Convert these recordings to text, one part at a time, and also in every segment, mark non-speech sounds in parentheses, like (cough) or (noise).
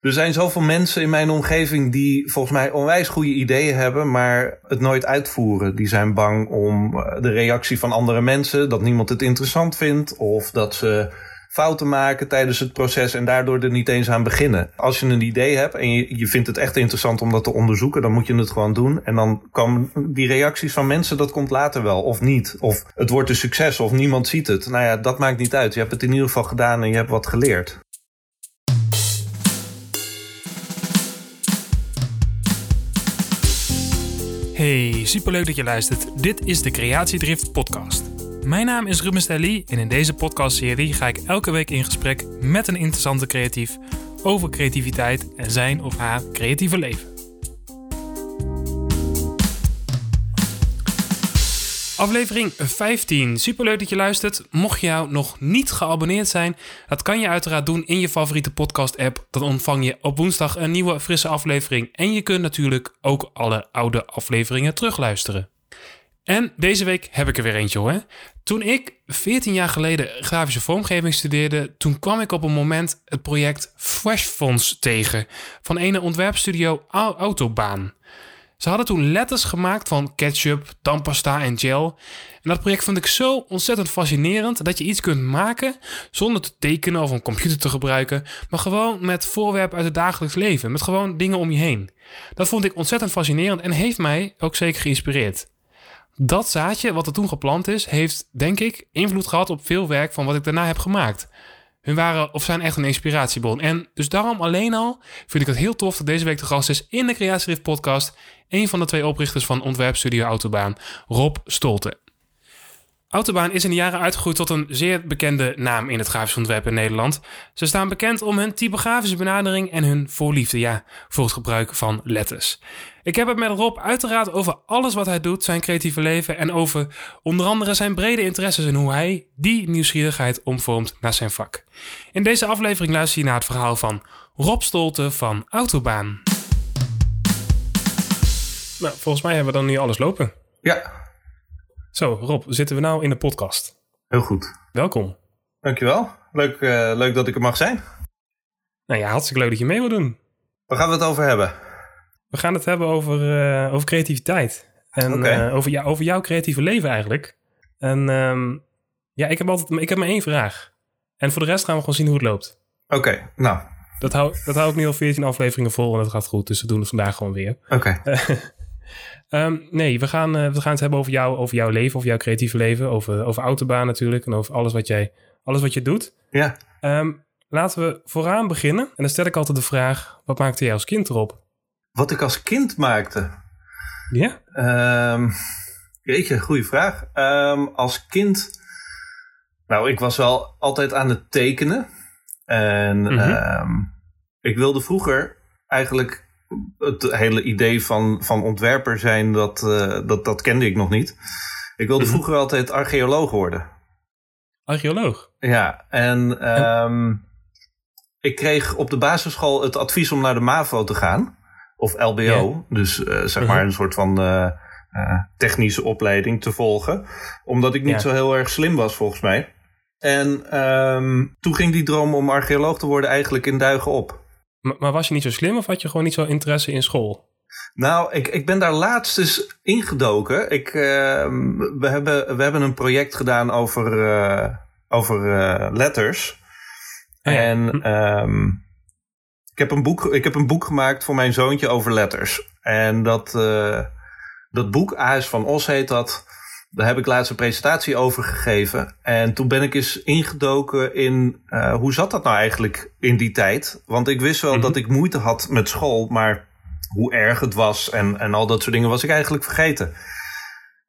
Er zijn zoveel mensen in mijn omgeving die volgens mij onwijs goede ideeën hebben, maar het nooit uitvoeren. Die zijn bang om eh, de reactie van andere mensen, dat niemand het interessant vindt, of dat ze fouten maken tijdens het proces en daardoor er niet eens aan beginnen. Als je een idee hebt en je, je vindt het echt interessant om dat te onderzoeken, dan moet je het gewoon doen. En dan komen die reacties van mensen, dat komt later wel, of niet. Of het wordt een succes, of niemand ziet het. Nou ja, dat maakt niet uit. Je hebt het in ieder geval gedaan en je hebt wat geleerd. Hey, superleuk dat je luistert. Dit is de Creatiedrift podcast. Mijn naam is Ruben Stelly en in deze podcastserie ga ik elke week in gesprek met een interessante creatief over creativiteit en zijn of haar creatieve leven. Aflevering 15. Superleuk dat je luistert. Mocht je jou nog niet geabonneerd zijn, dat kan je uiteraard doen in je favoriete podcast-app. Dan ontvang je op woensdag een nieuwe frisse aflevering. En je kunt natuurlijk ook alle oude afleveringen terugluisteren. En deze week heb ik er weer eentje hoor. Toen ik 14 jaar geleden grafische vormgeving studeerde, toen kwam ik op een moment het project Fresh Fonts tegen van ene ontwerpstudio Autobaan. Ze hadden toen letters gemaakt van ketchup, tandpasta en gel. En dat project vond ik zo ontzettend fascinerend dat je iets kunt maken zonder te tekenen of een computer te gebruiken, maar gewoon met voorwerpen uit het dagelijks leven, met gewoon dingen om je heen. Dat vond ik ontzettend fascinerend en heeft mij ook zeker geïnspireerd. Dat zaadje, wat er toen geplant is, heeft, denk ik, invloed gehad op veel werk van wat ik daarna heb gemaakt. Hun waren of zijn echt een inspiratiebron. En dus daarom alleen al vind ik het heel tof dat deze week de gast is in de Creatiedrift podcast. Een van de twee oprichters van ontwerpstudio Autobaan, Rob Stolte. Autobaan is in de jaren uitgegroeid tot een zeer bekende naam in het grafisch ontwerp in Nederland. Ze staan bekend om hun typografische benadering en hun voorliefde ja, voor het gebruik van letters. Ik heb het met Rob uiteraard over alles wat hij doet, zijn creatieve leven en over onder andere zijn brede interesses en hoe hij die nieuwsgierigheid omvormt naar zijn vak. In deze aflevering luister je naar het verhaal van Rob Stolte van Autobaan. Nou, volgens mij hebben we dan nu alles lopen. Ja, Zo, Rob, zitten we nou in de podcast? heel goed. Welkom. Dankjewel. Leuk, eh, leuk dat ik er mag zijn. Nou ja, hartstikke leuk dat je mee wil doen. Waar gaan we het over hebben? We gaan het hebben over, eh, over creativiteit. En eh, over, jou, over jouw creatieve leven eigenlijk. En ehm, ja, ik heb altijd ik heb maar één vraag. En voor de rest gaan we gewoon zien hoe het loopt. Oké, nou, Dat hou, dat hou ik nu al 14 afleveringen vol en dat gaat goed. Dus we doen het vandaag gewoon weer. oké. (laughs) Ehm, nee, we gaan, eh, we gaan het hebben over, jou, over jouw leven, over jouw creatieve leven. Over, over autobaan natuurlijk en over alles wat, jij, alles wat je doet. Ja, Ehm, laten we vooraan beginnen. En dan stel ik altijd de vraag, wat maakte jij als kind erop? wat ik als kind maakte. Ja? Ehm jeetje, goede vraag. Ehm, als kind, nou, ik was wel altijd aan het tekenen. En Mhm. ehm, ik wilde vroeger eigenlijk het hele idee van, van ontwerper zijn, dat, eh, dat, dat kende ik nog niet. Ik wilde Mhm. vroeger altijd archeoloog worden. Archeoloog. Ja, en ehm, ik kreeg op de basisschool het advies om naar de MAVO te gaan. Of LBO, dus eh, zeg maar Mhm. een soort van eh, technische opleiding te volgen. Omdat ik niet Ja. zo heel erg slim was volgens mij. En ehm, toen ging die droom om archeoloog te worden eigenlijk in duigen op. Maar, maar was je niet zo slim of had je gewoon niet zo interesse in school? Nou, ik, ik ben daar laatst eens ingedoken. Ik, ehm, we, hebben, we hebben een project gedaan over, eh, over eh, letters. Oh ja. En ehm, ik, heb een boek, ik heb een boek gemaakt voor mijn zoontje over letters. En dat, eh, dat boek, A.S. van Os heet dat. Daar heb ik laatst een presentatie over gegeven. En toen ben ik eens ingedoken in eh, hoe zat dat nou eigenlijk in die tijd? Want ik wist wel Mhm. dat ik moeite had met school, maar hoe erg het was en, en al dat soort dingen was ik eigenlijk vergeten.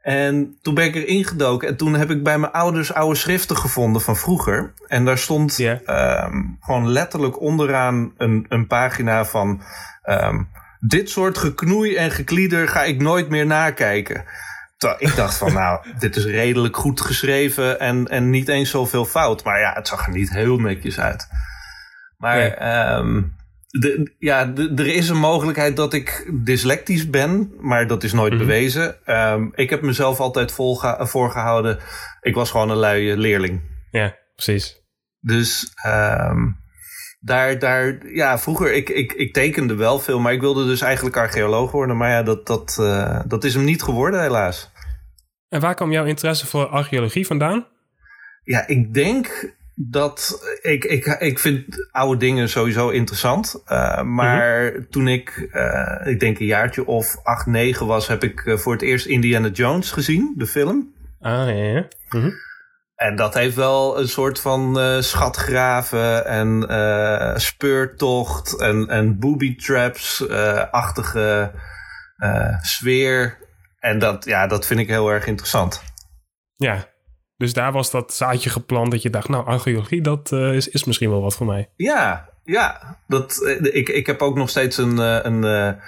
En toen ben ik er ingedoken en toen heb ik bij mijn ouders oude schriften gevonden van vroeger. En daar stond ehm, gewoon letterlijk onderaan een, een pagina van... ehm, dit soort geknoei en geklieder ga ik nooit meer nakijken. Ik dacht van, nou, dit is redelijk goed geschreven en, en niet eens zoveel fout. Maar ja, het zag er niet heel netjes uit. Maar Nee. ehm, de, ja, er is een mogelijkheid dat ik dyslectisch ben, maar dat is nooit Mhm. bewezen. Ehm, ik heb mezelf altijd voorgehouden, ik was gewoon een luie leerling. Ja, precies. Dus ehm, daar, daar, ja, vroeger, ik, ik, ik tekende wel veel, maar ik wilde dus eigenlijk archeoloog worden. Maar ja, dat, dat, uh, dat is hem niet geworden, helaas. En waar kwam jouw interesse voor archeologie vandaan? Ja, ik denk dat ik, ik, ik vind oude dingen sowieso interessant. Uh, maar mm -hmm. toen ik, uh, ik denk een jaartje of acht, negen was, heb ik voor het eerst Indiana Jones gezien, de film. Ah, ja, ja. Mm -hmm. En dat heeft wel een soort van uh, schatgraven en uh, speurtocht en, en booby traps-achtige uh, sfeer. En dat, ja, dat vind ik heel erg interessant. Ja, dus daar was dat zaadje geplant dat je dacht, nou, archeologie, dat is, is misschien wel wat voor mij. Ja, ja. Dat, ik, ik heb ook nog steeds een, een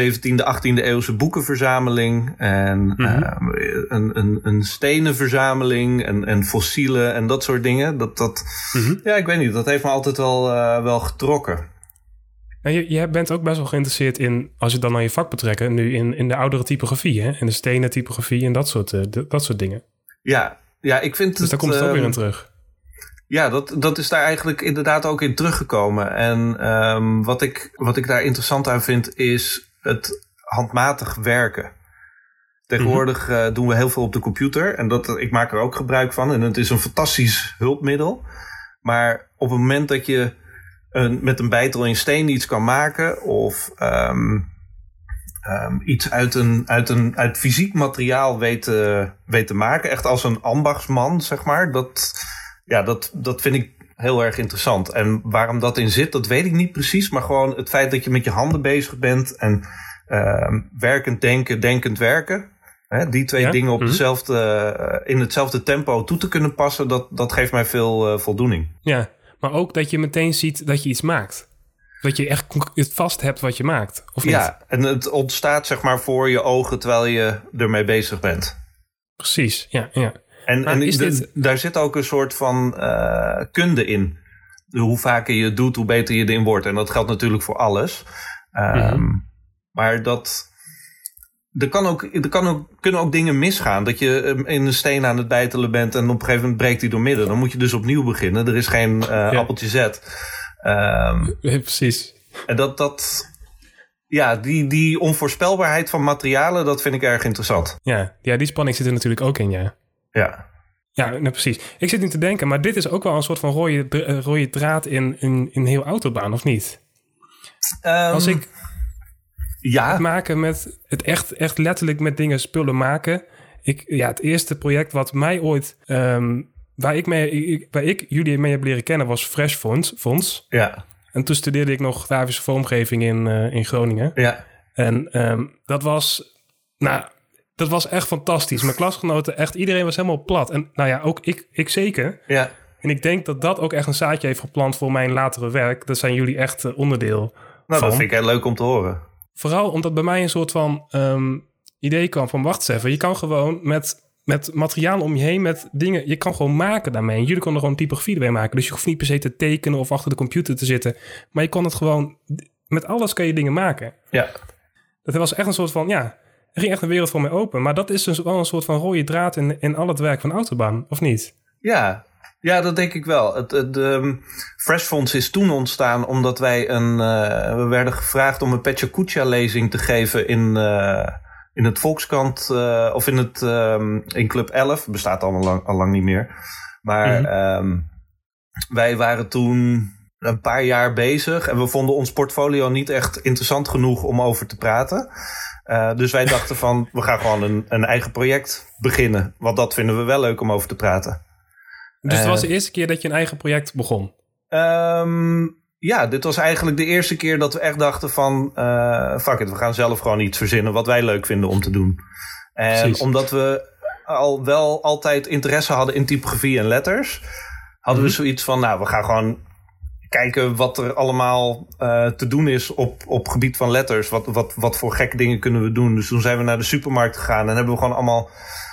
17e, 18e eeuwse boekenverzameling. En mm -hmm. uh, een, een, een stenenverzameling en, en fossielen en dat soort dingen. Dat, dat, mm -hmm. Ja, ik weet niet. Dat heeft me altijd wel, uh, wel getrokken. En je, je bent ook best wel geïnteresseerd in, als je dan naar je vak betrekken, nu in, in de oudere typografie, hè? En de stenen typografie en dat soort, uh, dat soort dingen. Ja, ja, ik vind dus het... daar komt het ook weer in terug. Ja, dat, dat is daar eigenlijk inderdaad ook in teruggekomen. En um, wat, ik, wat ik daar interessant aan vind, is het handmatig werken. Tegenwoordig -hmm. uh, doen we heel veel op de computer en dat, ik maak er ook gebruik van. En het is een fantastisch hulpmiddel. Maar op het moment dat je een, met een bijtel in steen iets kan maken of um, um, iets uit, een, uit, een, uit fysiek materiaal weet, uh, weet te maken, echt als een ambachtsman, zeg maar, dat, ja, dat, dat vind ik heel erg interessant. En waarom dat in zit, dat weet ik niet precies. Maar gewoon het feit dat je met je handen bezig bent en uh, werkend denken, denkend werken. Hè, die twee ja? dingen op mm -hmm. dezelfde, uh, in hetzelfde tempo toe te kunnen passen, dat, dat geeft mij veel uh, voldoening. Ja, maar ook dat je meteen ziet dat je iets maakt. Dat je echt het vast hebt wat je maakt. Of niet? Ja, en het ontstaat zeg maar voor je ogen terwijl je ermee bezig bent. Precies, ja, ja. En, en dit... daar zit ook een soort van uh, kunde in. Hoe vaker je het doet, hoe beter je erin wordt. En dat geldt natuurlijk voor alles. Um, mm-hmm. Maar dat. Er, kan ook, er kan ook, kunnen ook dingen misgaan. Dat je in een steen aan het bijtelen bent en op een gegeven moment breekt hij door midden. Dan moet je dus opnieuw beginnen. Er is geen uh, ja. appeltje zet. Um, ja, precies. En dat, dat, ja, die, die onvoorspelbaarheid van materialen, dat vind ik erg interessant. Ja, ja die spanning zit er natuurlijk ook in, ja. Ja. Ja, nou precies. Ik zit nu te denken, maar dit is ook wel een soort van rode, rode draad in, in, in heel autobaan, of niet? Um, Als ik ja. het maken met het echt, echt letterlijk met dingen spullen maken. Ik, ja, het eerste project wat mij ooit, um, waar, ik mee, ik, waar ik jullie mee heb leren kennen, was Fresh Fonds. Fonds. Ja. En toen studeerde ik nog grafische vormgeving in, uh, in Groningen. Ja. En um, dat was, nou, dat was echt fantastisch. Mijn klasgenoten, echt iedereen was helemaal plat. En nou ja, ook ik, ik zeker. Ja. En ik denk dat dat ook echt een zaadje heeft geplant voor mijn latere werk. Dat zijn jullie echt uh, onderdeel Nou, van. dat vind ik heel leuk om te horen. Vooral omdat bij mij een soort van um, idee kwam van... wacht eens even, je kan gewoon met, met materiaal om je heen, met dingen... je kan gewoon maken daarmee. En jullie konden gewoon typografie erbij maken. Dus je hoeft niet per se te tekenen of achter de computer te zitten. Maar je kon het gewoon... met alles kan je dingen maken. Ja. Dat was echt een soort van, ja... Er ging echt een wereld voor mij open. Maar dat is dus wel een soort van rode draad in, in al het werk van Autobahn, of niet? Ja, ja, dat denk ik wel. Het, het um, Fresh Fonds is toen ontstaan omdat wij een. Uh, we werden gevraagd om een Petja Kucha lezing te geven in, uh, in het Volkskrant. Uh, of in, het, um, in Club 11. Bestaat al lang, al lang niet meer. Maar mm -hmm. um, wij waren toen een paar jaar bezig. En we vonden ons portfolio niet echt interessant genoeg om over te praten. Uh, dus wij dachten van, we gaan gewoon een, een eigen project beginnen. Want dat vinden we wel leuk om over te praten. Dus het was de eerste keer dat je een eigen project begon? Um, ja, dit was eigenlijk de eerste keer dat we echt dachten van... Uh, fuck it, we gaan zelf gewoon iets verzinnen wat wij leuk vinden om te doen. En Precies. omdat we al wel altijd interesse hadden in typografie en letters... hadden we zoiets van, nou, we gaan gewoon kijken wat er allemaal uh, te doen is op, op gebied van letters. Wat, wat, wat voor gekke dingen kunnen we doen. Dus toen zijn we naar de supermarkt gegaan en hebben we gewoon allemaal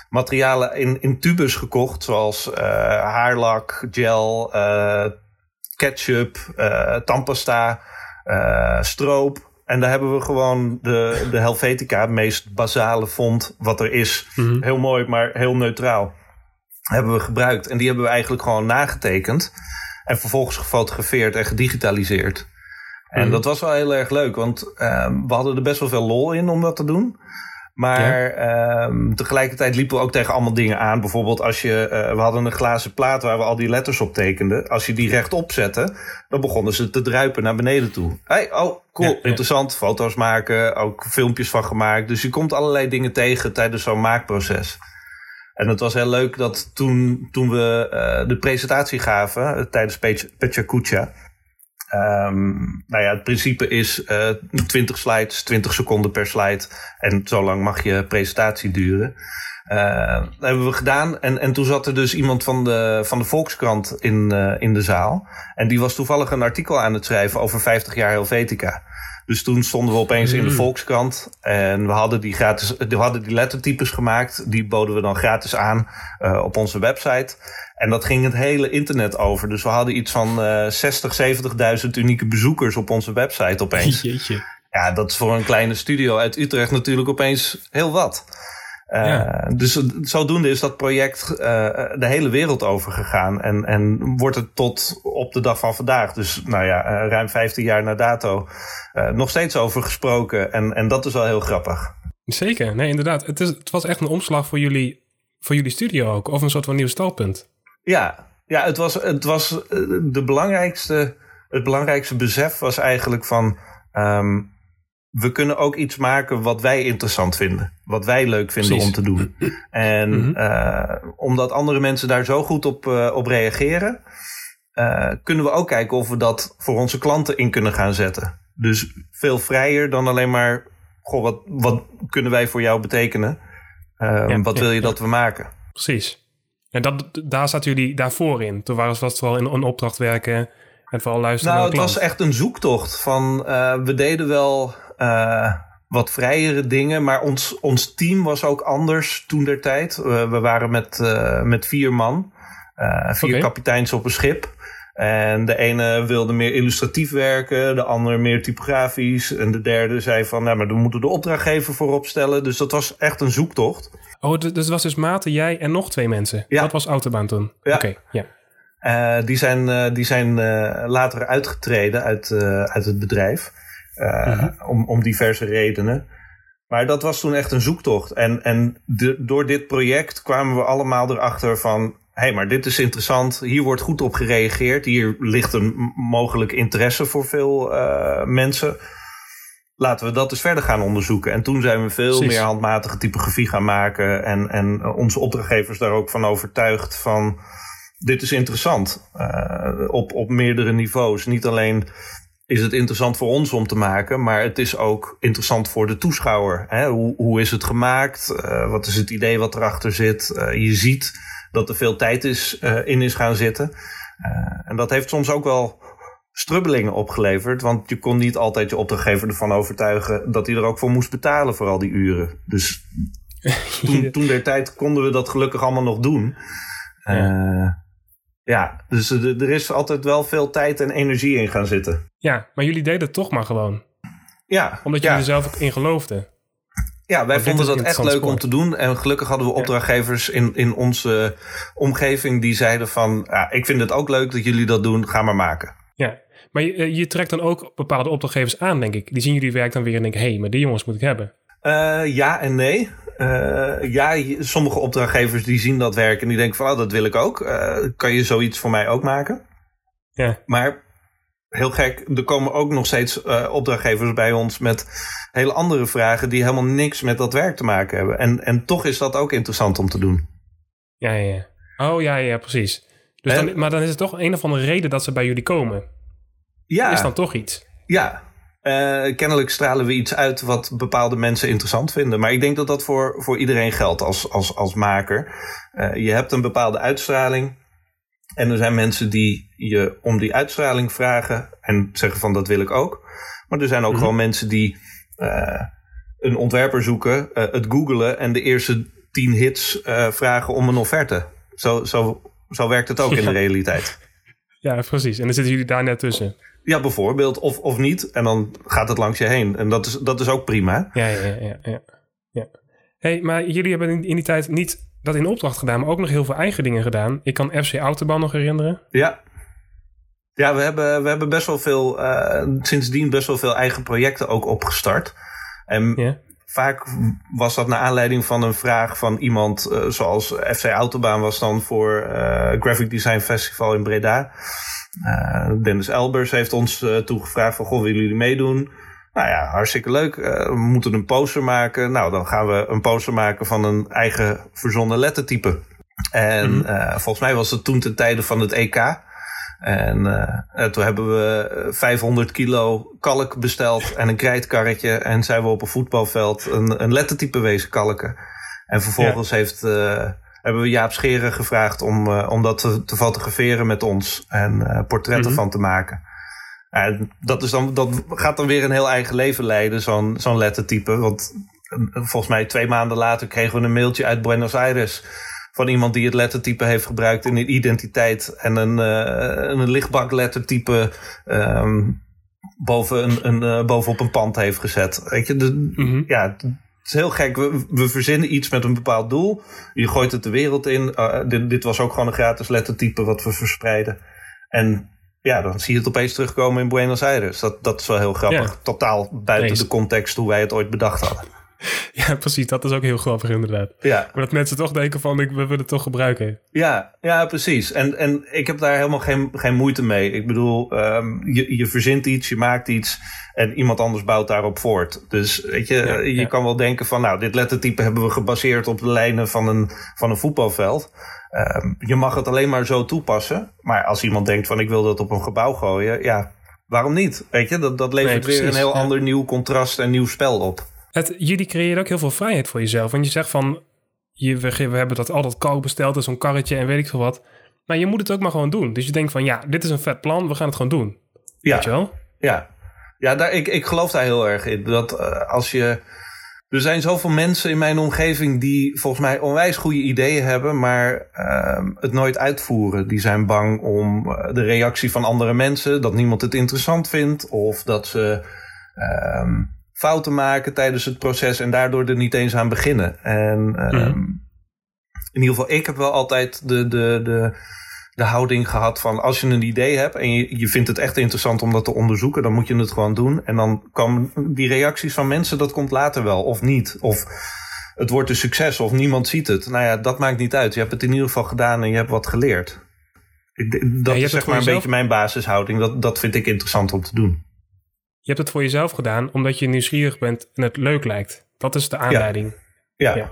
materialen in, in tubus gekocht. Zoals uh, haarlak, gel, uh, ketchup, tandpasta, stroop. En daar hebben we gewoon de, de Helvetica, het meest basale font wat er is. Mm-hmm. Heel mooi, maar heel neutraal. Hebben we gebruikt. En die hebben we eigenlijk gewoon nagetekend. En vervolgens gefotografeerd en gedigitaliseerd. En Mhm. dat was wel heel erg leuk, want ehm, we hadden er best wel veel lol in om dat te doen. Maar ehm, tegelijkertijd liepen we ook tegen allemaal dingen aan. Bijvoorbeeld als je, eh, we hadden een glazen plaat waar we al die letters op tekenden. Als je die rechtop zette, dan begonnen ze te druipen naar beneden toe. Hey, oh, cool, Ja, ja. interessant. Foto's maken, ook filmpjes van gemaakt. Dus je komt allerlei dingen tegen tijdens zo'n maakproces. En het was heel leuk dat toen, toen we eh, de presentatie gaven eh, tijdens Pech- Pechakucha. Ehm nou ja, het principe is eh 20 slides, 20 seconden per slide. En zo lang mag je presentatie duren. Dat hebben we gedaan. En, en toen zat er dus iemand van de, van de Volkskrant in, in de zaal. En die was toevallig een artikel aan het schrijven over 50 jaar Helvetica. Dus toen stonden we opeens in de Mm. Volkskrant. En we hadden die, gratis, we hadden die lettertypes gemaakt. Die boden we dan gratis aan eh, op onze website. En dat ging het hele internet over. Dus we hadden iets van eh 60, 70.000 unieke bezoekers op onze website opeens. (laughs) Jeetje. Ja, dat is voor een kleine studio uit Utrecht natuurlijk opeens heel wat. Eh, Ja. Dus zodoende is dat project eh, de hele wereld over gegaan. En, en wordt het tot op de dag van vandaag, dus nou ja, eh, ruim 15 jaar na dato, nog steeds over gesproken. En, en dat is wel heel grappig. Zeker, nee, inderdaad. Het, is, het was echt een omslag voor jullie, voor jullie studio ook. Of een soort van nieuw startpunt. Ja, ja het was, het was de belangrijkste, het belangrijkste besef was eigenlijk van... ehm, we kunnen ook iets maken wat wij interessant vinden. Wat wij leuk vinden Precies. om te doen. En Mhm. eh, omdat andere mensen daar zo goed op, eh, op reageren... eh, kunnen we ook kijken of we dat voor onze klanten in kunnen gaan zetten. Dus veel vrijer dan alleen maar... Goh, wat, wat kunnen wij voor jou betekenen? Ja, wat ja, wil je ja. dat we maken? Precies. En dat, daar zaten jullie daarvoor in. Toen waren het vooral in een opdracht werken en vooral luisteren Nou, naar het de was echt een zoektocht. Van, we deden wel eh, wat vrijere dingen, maar ons, ons team was ook anders toen der tijd. Eh, we waren met, eh, met vier man, vier kapiteins op een schip. En de ene wilde meer illustratief werken, de andere meer typografisch. En de derde zei van, nou, maar we moeten de opdrachtgever voorop stellen. Dus dat was echt een zoektocht. Oh, dus het was dus Maarten, jij en nog twee mensen. Ja. Dat was Autobaan toen. Ja. Oké, ja. Die zijn, die zijn later uitgetreden uit, uit het bedrijf. Eh, Mhm. om, om diverse redenen. Maar dat was toen echt een zoektocht. En, en de- door dit project kwamen we allemaal erachter van... hé, hey, maar dit is interessant. Hier wordt goed op gereageerd. Hier ligt een mogelijk interesse voor veel eh, mensen. Laten we dat eens verder gaan onderzoeken. En toen zijn we veel Precies. meer handmatige typografie gaan maken. En, en onze opdrachtgevers daar ook van overtuigd van dit is interessant eh, op, op meerdere niveaus. Niet alleen is het interessant voor ons om te maken, maar het is ook interessant voor de toeschouwer. Hè? Hoe, hoe is het gemaakt? Eh, wat is het idee wat erachter zit? Eh, je ziet dat er veel tijd is, eh, in is gaan zitten. En dat heeft soms ook wel strubbelingen opgeleverd, want je kon niet altijd je opdrachtgever ervan overtuigen dat hij er ook voor moest betalen voor al die uren. Dus (laughs) toen, toen der tijd konden we dat gelukkig allemaal nog doen. Ja, ja dus er is altijd wel veel tijd en energie in gaan zitten. ja, maar jullie deden het toch maar gewoon. Ja, Omdat ja. jullie er zelf ook in geloofden. ja wij vonden dat echt leuk om te doen. En gelukkig hadden we opdrachtgevers in, in onze omgeving die zeiden van... Ja, ik vind het ook leuk dat jullie dat doen, ga maar maken. Ja, maar je, eh, je trekt dan ook bepaalde opdrachtgevers aan, denk ik. Die zien jullie werk dan weer en denken... hé, hey, maar die jongens moet ik hebben. Eh, ja en nee. Eh, ja, sommige opdrachtgevers die zien dat werk en die denken van... Oh, dat wil ik ook. Eh, kan je zoiets voor mij ook maken? Ja, Maar heel gek, er komen ook nog steeds eh, opdrachtgevers bij ons met hele andere vragen die helemaal niks met dat werk te maken hebben. En, en toch is dat ook interessant om te doen. ja, ja. ja. Oh, ja, ja, precies. Dus En- dan, maar dan is het toch een of andere reden dat ze bij jullie komen. Ja, Is dan toch iets. ja. Eh, kennelijk stralen we iets uit wat bepaalde mensen interessant vinden. Maar ik denk dat dat voor, voor iedereen geldt als, als, als maker. Eh, je hebt een bepaalde uitstraling. En er zijn mensen die je om die uitstraling vragen en zeggen van dat wil ik ook. Maar er zijn ook Mhm. gewoon mensen die eh, een ontwerper zoeken, het googelen en de eerste tien hits vragen om een offerte. Zo, zo, zo werkt het ook in de (laughs) realiteit. Ja, precies. En dan zitten jullie daar net tussen. Ja, bijvoorbeeld, of, of niet. En dan gaat het langs je heen. En dat is, dat is ook prima. Ja, ja, ja, ja. ja. hey, maar jullie hebben in, die tijd niet dat in opdracht gedaan, maar ook nog heel veel eigen dingen gedaan. Ik kan FC Autobahn nog herinneren. Ja, Ja, we hebben, we hebben best wel veel, uh, sindsdien best wel veel eigen projecten ook opgestart. En yeah. Vaak was dat naar aanleiding van een vraag van iemand, uh, zoals FC Autobaan was dan voor uh, Graphic Design Festival in Breda. Dennis Elbers heeft ons toegevraagd van, goh, willen jullie meedoen? Nou ja, hartstikke leuk. we moeten een poster maken. Nou, dan gaan we een poster maken van een eigen verzonnen lettertype. En mm -hmm. volgens mij was het toen ten tijde van het EK. En uh, toen hebben we 500 kilo kalk besteld en een krijtkarretje. En zijn we op een voetbalveld een, een lettertype wezen kalken. En vervolgens heeft, uh, hebben we Jaap Scheren gevraagd om, uh, om dat te, te, fotograferen met ons. En portretten mm -hmm. van te maken. En dat, is dan, dat gaat dan weer een heel eigen leven leiden, zo'n zo'n lettertype. Want volgens mij twee maanden later kregen we een mailtje uit Buenos Aires van iemand die het lettertype heeft gebruikt in een identiteit en een, uh, een lichtbaklettertype um, boven een, een, uh, bovenop een pand heeft gezet. Weet je, de, mm -hmm. ja, het is heel gek. We, we, verzinnen iets met een bepaald doel. Je gooit het de wereld in. Uh, dit, dit, was ook gewoon een gratis lettertype wat we verspreiden. En ja, dan zie je het opeens terugkomen in Buenos Aires. Dat, dat is wel heel grappig. Ja. Totaal buiten de context hoe wij het ooit bedacht hadden. (laughs) Ja, precies. Dat is ook heel grappig inderdaad. Ja. Maar dat mensen toch denken van, ik, we willen het toch gebruiken. Ja, ja precies. En, en ik heb daar helemaal geen, geen moeite mee. Ik bedoel, um, je, je verzint iets, je maakt iets en iemand anders bouwt daarop voort. Dus weet je, ja, je ja. kan wel denken van, nou, dit lettertype hebben we gebaseerd op de lijnen van een, van een voetbalveld. Um, je mag het alleen maar zo toepassen. Maar als iemand denkt van, ik wil dat op een gebouw gooien, ja, waarom niet? Weet je, dat, dat levert nee, weer een heel ander nieuw contrast en nieuw spel op. Het, jullie creëren ook heel veel vrijheid voor jezelf. Want je zegt van, je, we, we hebben dat altijd kalk besteld, dus zo'n karretje en weet ik veel wat. Maar je moet het ook maar gewoon doen. Dus je denkt van, ja, dit is een vet plan, we gaan het gewoon doen. Ja. Weet je wel? Ja, ja daar, ik, ik geloof daar heel erg in. Dat uh, als je... Er zijn zoveel mensen in mijn omgeving die volgens mij onwijs goede ideeën hebben, maar uh, het nooit uitvoeren. Die zijn bang om de reactie van andere mensen, dat niemand het interessant vindt, of dat ze uh, fouten maken tijdens het proces en daardoor er niet eens aan beginnen. En um, in ieder geval, ik heb wel altijd de, de, de, de houding gehad van als je een idee hebt en je, je vindt het echt interessant om dat te onderzoeken, dan moet je het gewoon doen. En dan komen die reacties van mensen, dat komt later wel of niet. Of het wordt een succes of niemand ziet het. Nou ja, dat maakt niet uit. Je hebt het in ieder geval gedaan en je hebt wat geleerd. Dat ja, is zeg maar een beetje mijn basishouding. Dat, dat vind ik interessant om te doen. Je hebt het voor jezelf gedaan omdat je nieuwsgierig bent en het leuk lijkt. Dat is de aanleiding. Ja. ja.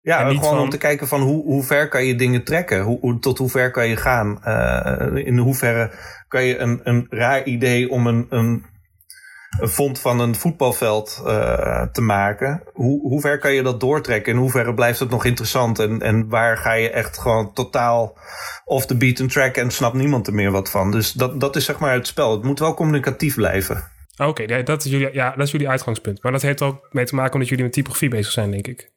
ja. gewoon van... om te kijken van hoe, hoe ver kan je dingen trekken? Hoe, hoe tot hoe ver kan je gaan? Uh, in hoeverre kan je een, een raar idee om een, een, een fond van een voetbalveld uh, te maken? Hoe, hoe ver kan je dat doortrekken? In hoeverre blijft het nog interessant? En, en waar ga je echt gewoon totaal off the beaten track en snapt niemand er meer wat van? Dus dat, dat is zeg maar het spel. Het moet wel communicatief blijven. Oké, okay, dat, is jullie, ja, dat is jullie uitgangspunt. Maar dat heeft ook mee te maken omdat jullie met typografie bezig zijn, denk ik.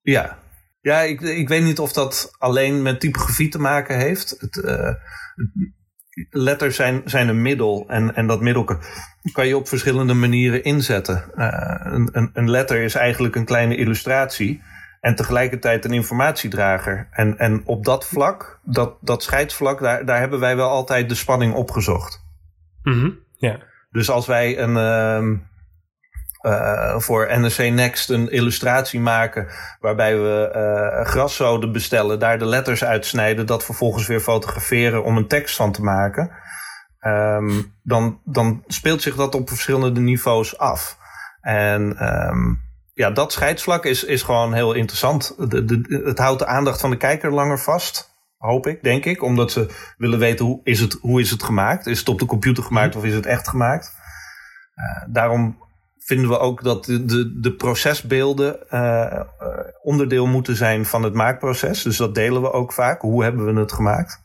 Ja, ja ik, ik weet niet of dat alleen met typografie te maken heeft. Het, uh, letters zijn, zijn een middel en, en dat middel kan je op verschillende manieren inzetten. Uh, een, een, een letter is eigenlijk een kleine illustratie en tegelijkertijd een informatiedrager. En, en op dat vlak, dat, dat scheidsvlak, daar, daar hebben wij wel altijd de spanning opgezocht. Mm -hmm. Ja. Dus als wij een, uh, uh, voor NRC Next een illustratie maken waarbij we uh, graszoden bestellen, daar de letters uitsnijden, dat vervolgens weer fotograferen om een tekst van te maken, um, dan, dan speelt zich dat op verschillende niveaus af. En um, ja, dat scheidsvlak is, is gewoon heel interessant. De, de, het houdt de aandacht van de kijker langer vast. Hoop ik, denk ik. Omdat ze willen weten hoe is het, hoe is het gemaakt. Is het op de computer gemaakt mm. of is het echt gemaakt? Uh, daarom vinden we ook dat de, de, de procesbeelden uh, onderdeel moeten zijn van het maakproces. Dus dat delen we ook vaak. Hoe hebben we het gemaakt?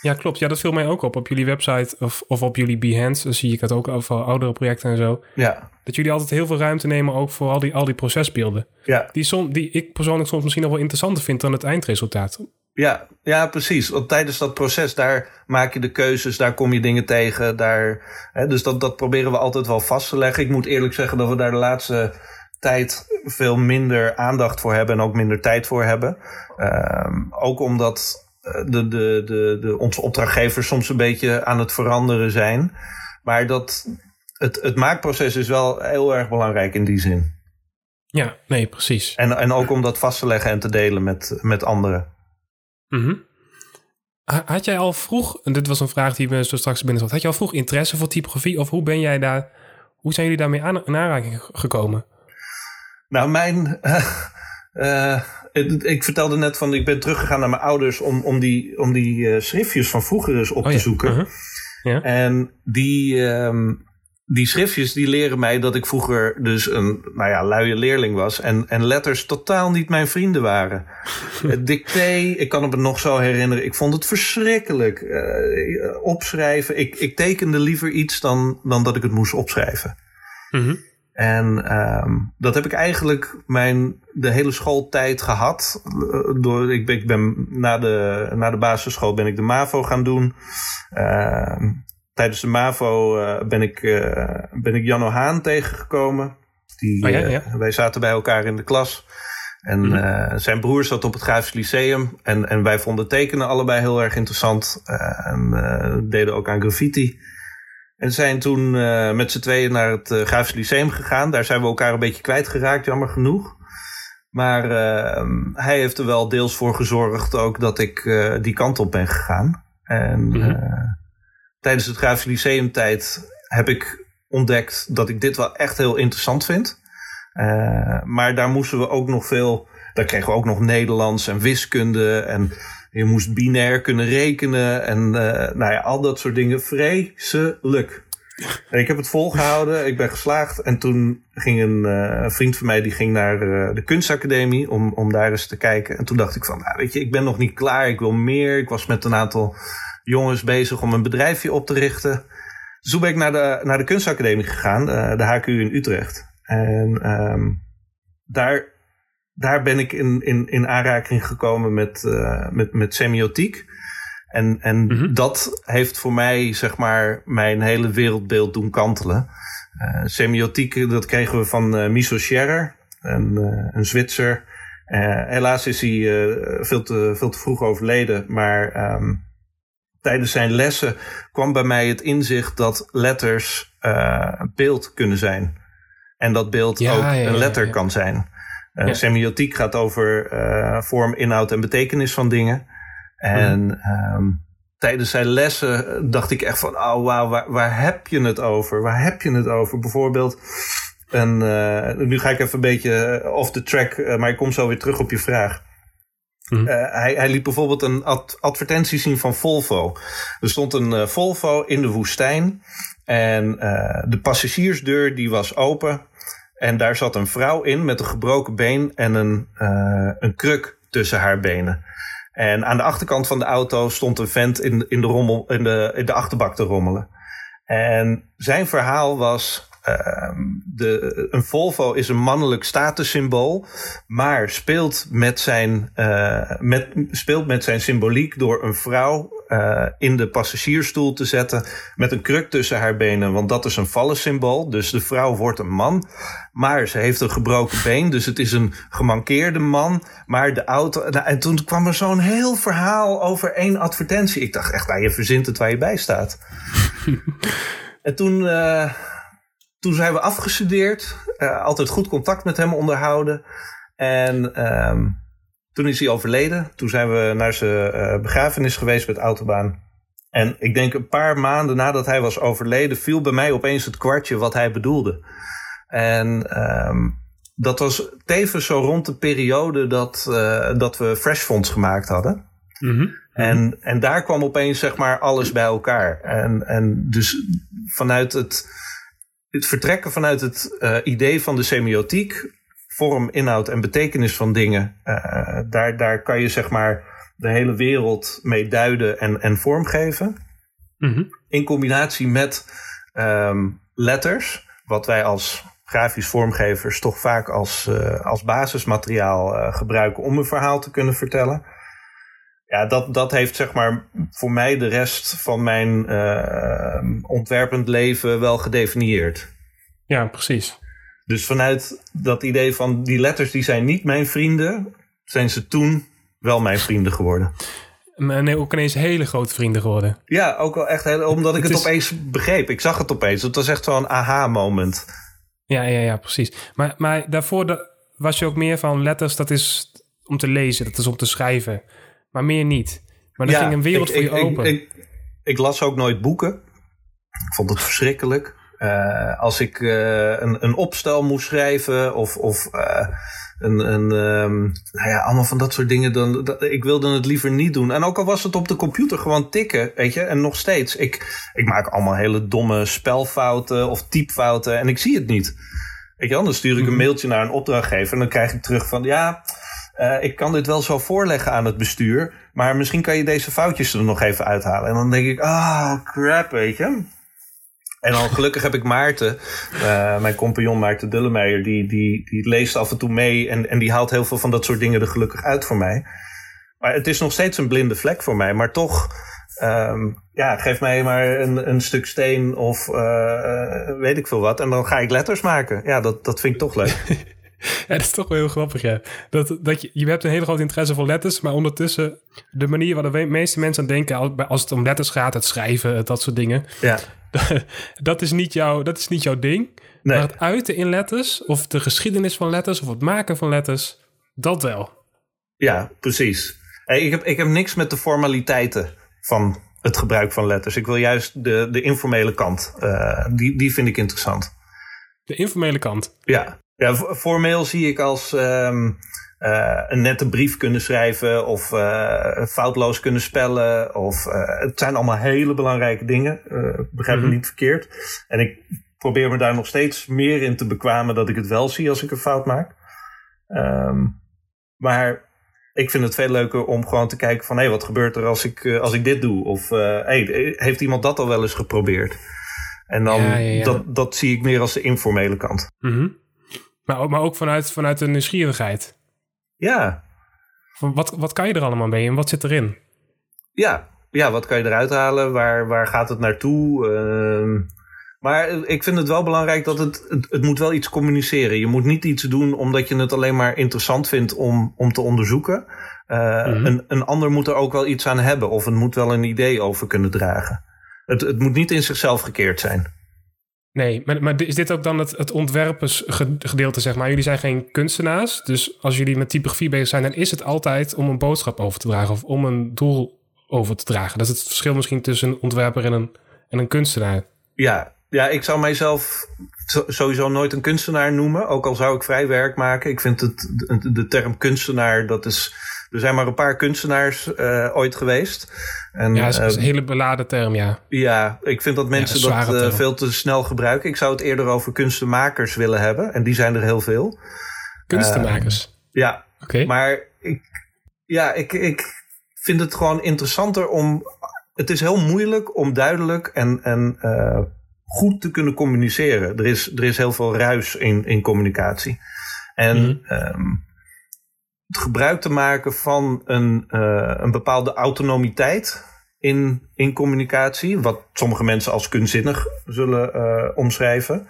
Ja, klopt. Ja, dat viel mij ook op. Op jullie website of, of op jullie Behance dan zie ik het ook over oudere projecten en zo. Ja. Dat jullie altijd heel veel ruimte nemen ook voor al die, al die procesbeelden. Ja. Die, som, die ik persoonlijk soms misschien nog wel interessanter vind dan het eindresultaat. Ja, ja, precies. Want tijdens dat proces, daar maak je de keuzes, daar kom je dingen tegen. Daar, hè, dus dat, dat proberen we altijd wel vast te leggen. Ik moet eerlijk zeggen dat we daar de laatste tijd veel minder aandacht voor hebben en ook minder tijd voor hebben. Um, ook omdat de, de, de, de, onze opdrachtgevers soms een beetje aan het veranderen zijn. Maar dat, het, het maakproces is wel heel erg belangrijk in die zin. Ja, nee, precies. En, en ook om dat vast te leggen en te delen met, met anderen. Mm Had jij al vroeg, en dit was een vraag die me zo straks binnen zat, had je al vroeg interesse voor typografie of hoe ben jij daar, hoe zijn jullie daarmee aan, in aanraking gekomen? Nou, mijn, (laughs) uh, ik vertelde net van, ik ben teruggegaan naar mijn ouders om, om die, om die uh, schriftjes van vroeger eens op oh, te zoeken. Uh-huh. ja. En die, uh, die schriftjes die leren mij dat ik vroeger dus een nou ja, luie leerling was. En, en letters totaal niet mijn vrienden waren. (laughs) Het dicté, ik kan het me nog zo herinneren. Ik vond het verschrikkelijk. Uh, opschrijven. Ik, ik tekende liever iets dan, dan dat ik het moest opschrijven. Mm En um, dat heb ik eigenlijk mijn, de hele schooltijd gehad. Door, ik ben, ik ben na, de, na de basisschool ben ik de MAVO gaan doen. Uh, tijdens de MAVO uh, ben, ik, uh, ben ik Janno Haan tegengekomen. Die, oh ja, ja. Uh, wij zaten bij elkaar in de klas. En mm. zijn broer zat op het Grafisch Lyceum. En, en wij vonden tekenen allebei heel erg interessant. en deden ook aan graffiti. En zijn toen met z'n tweeën naar het Grafisch Lyceum gegaan. Daar zijn we elkaar een beetje kwijtgeraakt, jammer genoeg. Maar hij heeft er wel deels voor gezorgd ook dat ik die kant op ben gegaan. En mm -hmm tijdens het Grafisch Lyceum tijd heb ik ontdekt dat ik dit wel echt heel interessant vind. Uh, maar daar moesten we ook nog veel. Daar kregen we ook nog Nederlands en wiskunde. En je moest binair kunnen rekenen. En uh, nou ja, al dat soort dingen. Vreselijk. Ik heb het volgehouden. Ik ben geslaagd. En toen ging een uh, vriend van mij die ging naar de kunstacademie om, om daar eens te kijken. En toen dacht ik van, nou, weet je, ik ben nog niet klaar. Ik wil meer. Ik was met een aantal jongens bezig om een bedrijfje op te richten. Dus toen ben ik naar de, naar de kunstacademie gegaan, de, de HQ in Utrecht. En um, daar, daar ben ik in, in, in aanraking gekomen met, uh, met, met semiotiek. En, en mm -hmm. dat heeft voor mij, zeg maar, mijn hele wereldbeeld doen kantelen. Uh, semiotiek, dat kregen we van uh, Miso Scherrer, een, een Zwitser. helaas is hij veel, te, veel te vroeg overleden, maar um, tijdens zijn lessen kwam bij mij het inzicht dat letters uh, beeld kunnen zijn. En dat beeld ja, ook ja, een letter kan zijn. Uh, semiotiek gaat over uh, vorm, inhoud en betekenis van dingen. En mm. um, tijdens zijn lessen dacht ik echt van, oh wauw, waar, waar, heb je het over? Waar heb je het over? Bijvoorbeeld, en nu ga ik even een beetje off the track, maar ik kom zo weer terug op je vraag. Uh, hij, hij, liet bijvoorbeeld een ad advertentie zien van Volvo. Er stond een uh, Volvo in de woestijn. En uh, de passagiersdeur die was open. En daar zat een vrouw in met een gebroken been en een, een kruk tussen haar benen. En aan de achterkant van de auto stond een vent in, in, de, rommel, in, de, in de achterbak te rommelen. En zijn verhaal was de, een Volvo is een mannelijk statussymbool, maar speelt met zijn, uh, met, speelt met zijn symboliek door een vrouw uh, in de passagiersstoel te zetten met een kruk tussen haar benen, want dat is een vallensymbool. Dus de vrouw wordt een man, maar ze heeft een gebroken been, dus het is een gemankeerde man. Maar de auto. Nou, en toen kwam er zo'n heel verhaal over één advertentie. Ik dacht echt, nou, je verzint het waar je bij staat. (laughs) en toen. Uh, toen zijn we afgestudeerd. Uh, altijd goed contact met hem onderhouden. En um, toen is hij overleden. Toen zijn we naar zijn uh, begrafenis geweest met Autobaan. En ik denk een paar maanden nadat hij was overleden... viel bij mij opeens het kwartje wat hij bedoelde. En um, dat was tevens zo rond de periode dat, uh, dat we Fresh Fonds gemaakt hadden. Mm -hmm. En, en daar kwam opeens zeg maar alles bij elkaar. En, en dus vanuit het het vertrekken vanuit het uh, idee van de semiotiek, vorm, inhoud en betekenis van dingen, uh, daar, daar kan je zeg maar de hele wereld mee duiden en, en vormgeven. Mm -hmm. In combinatie met um, letters, wat wij als grafisch vormgevers toch vaak als, uh, als basismateriaal gebruiken om een verhaal te kunnen vertellen ja, dat, dat heeft zeg maar voor mij de rest van mijn uh, ontwerpend leven wel gedefinieerd. Ja, precies. Dus vanuit dat idee van die letters die zijn niet mijn vrienden, zijn ze toen wel mijn vrienden geworden. En ook ineens hele grote vrienden geworden. Ja, ook wel echt heel, omdat ik het, het opeens begreep. Ik zag het opeens. Het was echt zo'n aha-moment. Ja, ja, ja, precies. Maar, maar daarvoor was je ook meer van letters, dat is om te lezen, dat is om te schrijven. Maar meer niet. Maar dan ging een wereld ik, voor je open. Ik, ik, las ook nooit boeken. Ik vond het verschrikkelijk. Uh, als ik uh, een, een opstel moest schrijven of, of uh, een, een um, nou ja, allemaal van dat soort dingen, dan, dat, ik wilde het liever niet doen. En ook al was het op de computer gewoon tikken, weet je, en nog steeds. Ik, ik maak allemaal hele domme spelfouten of typfouten en ik zie het niet. Weet je, dan stuur ik een mhm. mailtje naar een opdrachtgever en dan krijg ik terug van, ja, uh, ik kan dit wel zo voorleggen aan het bestuur, maar misschien kan je deze foutjes er nog even uithalen. En dan denk ik, ah, oh, crap, weet je. En dan gelukkig heb ik Maarten, uh, mijn compagnon Maarten Dullemeijer, die, die, die leest af en toe mee en, en die haalt heel veel van dat soort dingen er gelukkig uit voor mij. Maar het is nog steeds een blinde vlek voor mij, maar toch, um, ja, geef mij maar een, een stuk steen of uh, weet ik veel wat en dan ga ik letters maken. Ja, dat, dat vind ik toch leuk. (laughs) (laughs) Ja, dat is toch wel heel grappig, ja. Dat, dat je, je hebt een hele grote interesse voor letters, maar ondertussen de manier waar de meeste mensen aan denken als het om letters gaat, het schrijven, dat soort dingen. Ja. (laughs) dat, is niet jouw, dat is niet jouw ding. Nee. Maar het uiten in letters, of de geschiedenis van letters, of het maken van letters, dat wel. Ja, precies. Ik, heb, ik heb niks met de formaliteiten van het gebruik van letters. Ik wil juist de, de informele kant. Uh, die, die vind ik interessant. De informele kant? Ja. Ja, formeel zie ik als um, uh, een nette brief kunnen schrijven of uh, foutloos kunnen spellen. Of, uh, het zijn allemaal hele belangrijke dingen. begrijp me mm -hmm. niet verkeerd. En ik probeer me daar nog steeds meer in te bekwamen dat ik het wel zie als ik een fout maak. Um, maar ik vind het veel leuker om gewoon te kijken van hé, hey, wat gebeurt er als ik, als ik dit doe? Of hey, heeft iemand dat al wel eens geprobeerd? En dan, ja, ja, ja. Dat, dat zie ik meer als de informele kant. Mm -hmm. Maar, maar ook vanuit, vanuit de nieuwsgierigheid. Ja. Van wat, wat kan je er allemaal mee en wat zit erin? Ja, ja wat kan je eruit halen? Waar, waar gaat het naartoe? Uh, maar ik vind het wel belangrijk dat het, het, het, moet wel iets communiceren. Je moet niet iets doen omdat je het alleen maar interessant vindt om, om te onderzoeken. Uh, mm-hmm. een, een ander moet er ook wel iets aan hebben of het moet wel een idee over kunnen dragen. Het, het moet niet in zichzelf gekeerd zijn. Nee, maar, maar is dit ook dan het, het ontwerpersgedeelte, zeg maar? Jullie zijn geen kunstenaars, dus als jullie met typografie bezig zijn... dan is het altijd om een boodschap over te dragen of om een doel over te dragen. Dat is het verschil misschien tussen een ontwerper en een, en een kunstenaar. Ja, ja, ik zou mijzelf sowieso nooit een kunstenaar noemen, ook al zou ik vrij werk maken. Ik vind het, de, de term kunstenaar, dat is er zijn maar een paar kunstenaars uh, ooit geweest. En, ja, dat is een uh, hele beladen term, ja. Ja, ik vind dat mensen ja, dat uh, veel te snel gebruiken. Ik zou het eerder over kunstenmakers willen hebben. En die zijn er heel veel. Kunstenmakers? ja, okay. maar ik, ja, ik, ik vind het gewoon interessanter om... Het is heel moeilijk om duidelijk en, en goed te kunnen communiceren. Er is, er is heel veel ruis in, in communicatie. En... Mm um, het gebruik te maken van een, uh, een bepaalde autonomiteit in, in communicatie, wat sommige mensen als kunstzinnig zullen uh, omschrijven,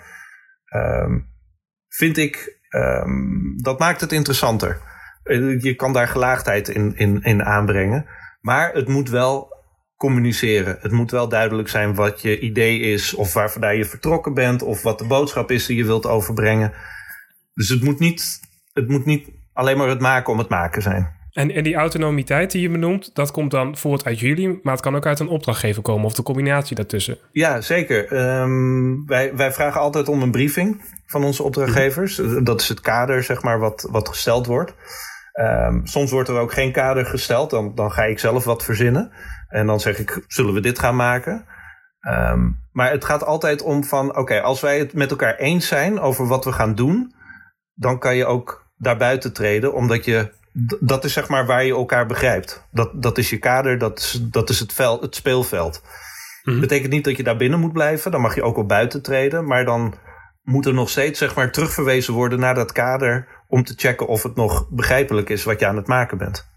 um, vind ik, um, dat maakt het interessanter. Eh, je kan daar gelaagdheid in, in, in aanbrengen, maar het moet wel communiceren. Het moet wel duidelijk zijn wat je idee is, of waar vandaan je vertrokken bent, of wat de boodschap is die je wilt overbrengen. Dus het moet niet, het moet niet alleen maar het maken om het maken zijn. En, en die autonomiteit die je benoemt, dat komt dan voort uit jullie, maar het kan ook uit een opdrachtgever komen of de combinatie daartussen. Ja, zeker. Um, wij, wij vragen altijd om een briefing van onze opdrachtgevers. Dat is het kader, zeg maar, wat, wat gesteld wordt. Um, soms wordt er ook geen kader gesteld, dan, dan ga ik zelf wat verzinnen. En dan zeg ik, zullen we dit gaan maken? Um, maar het gaat altijd om van, oké, als wij het met elkaar eens zijn over wat we gaan doen, dan kan je ook daarbuiten treden, omdat je dat is zeg maar waar je elkaar begrijpt. Dat, dat is je kader, dat is, dat is het, veld, het speelveld. Mm Betekent niet dat je daar binnen moet blijven, dan mag je ook wel buiten treden, maar dan moet er nog steeds zeg maar terugverwezen worden naar dat kader om te checken of het nog begrijpelijk is wat je aan het maken bent.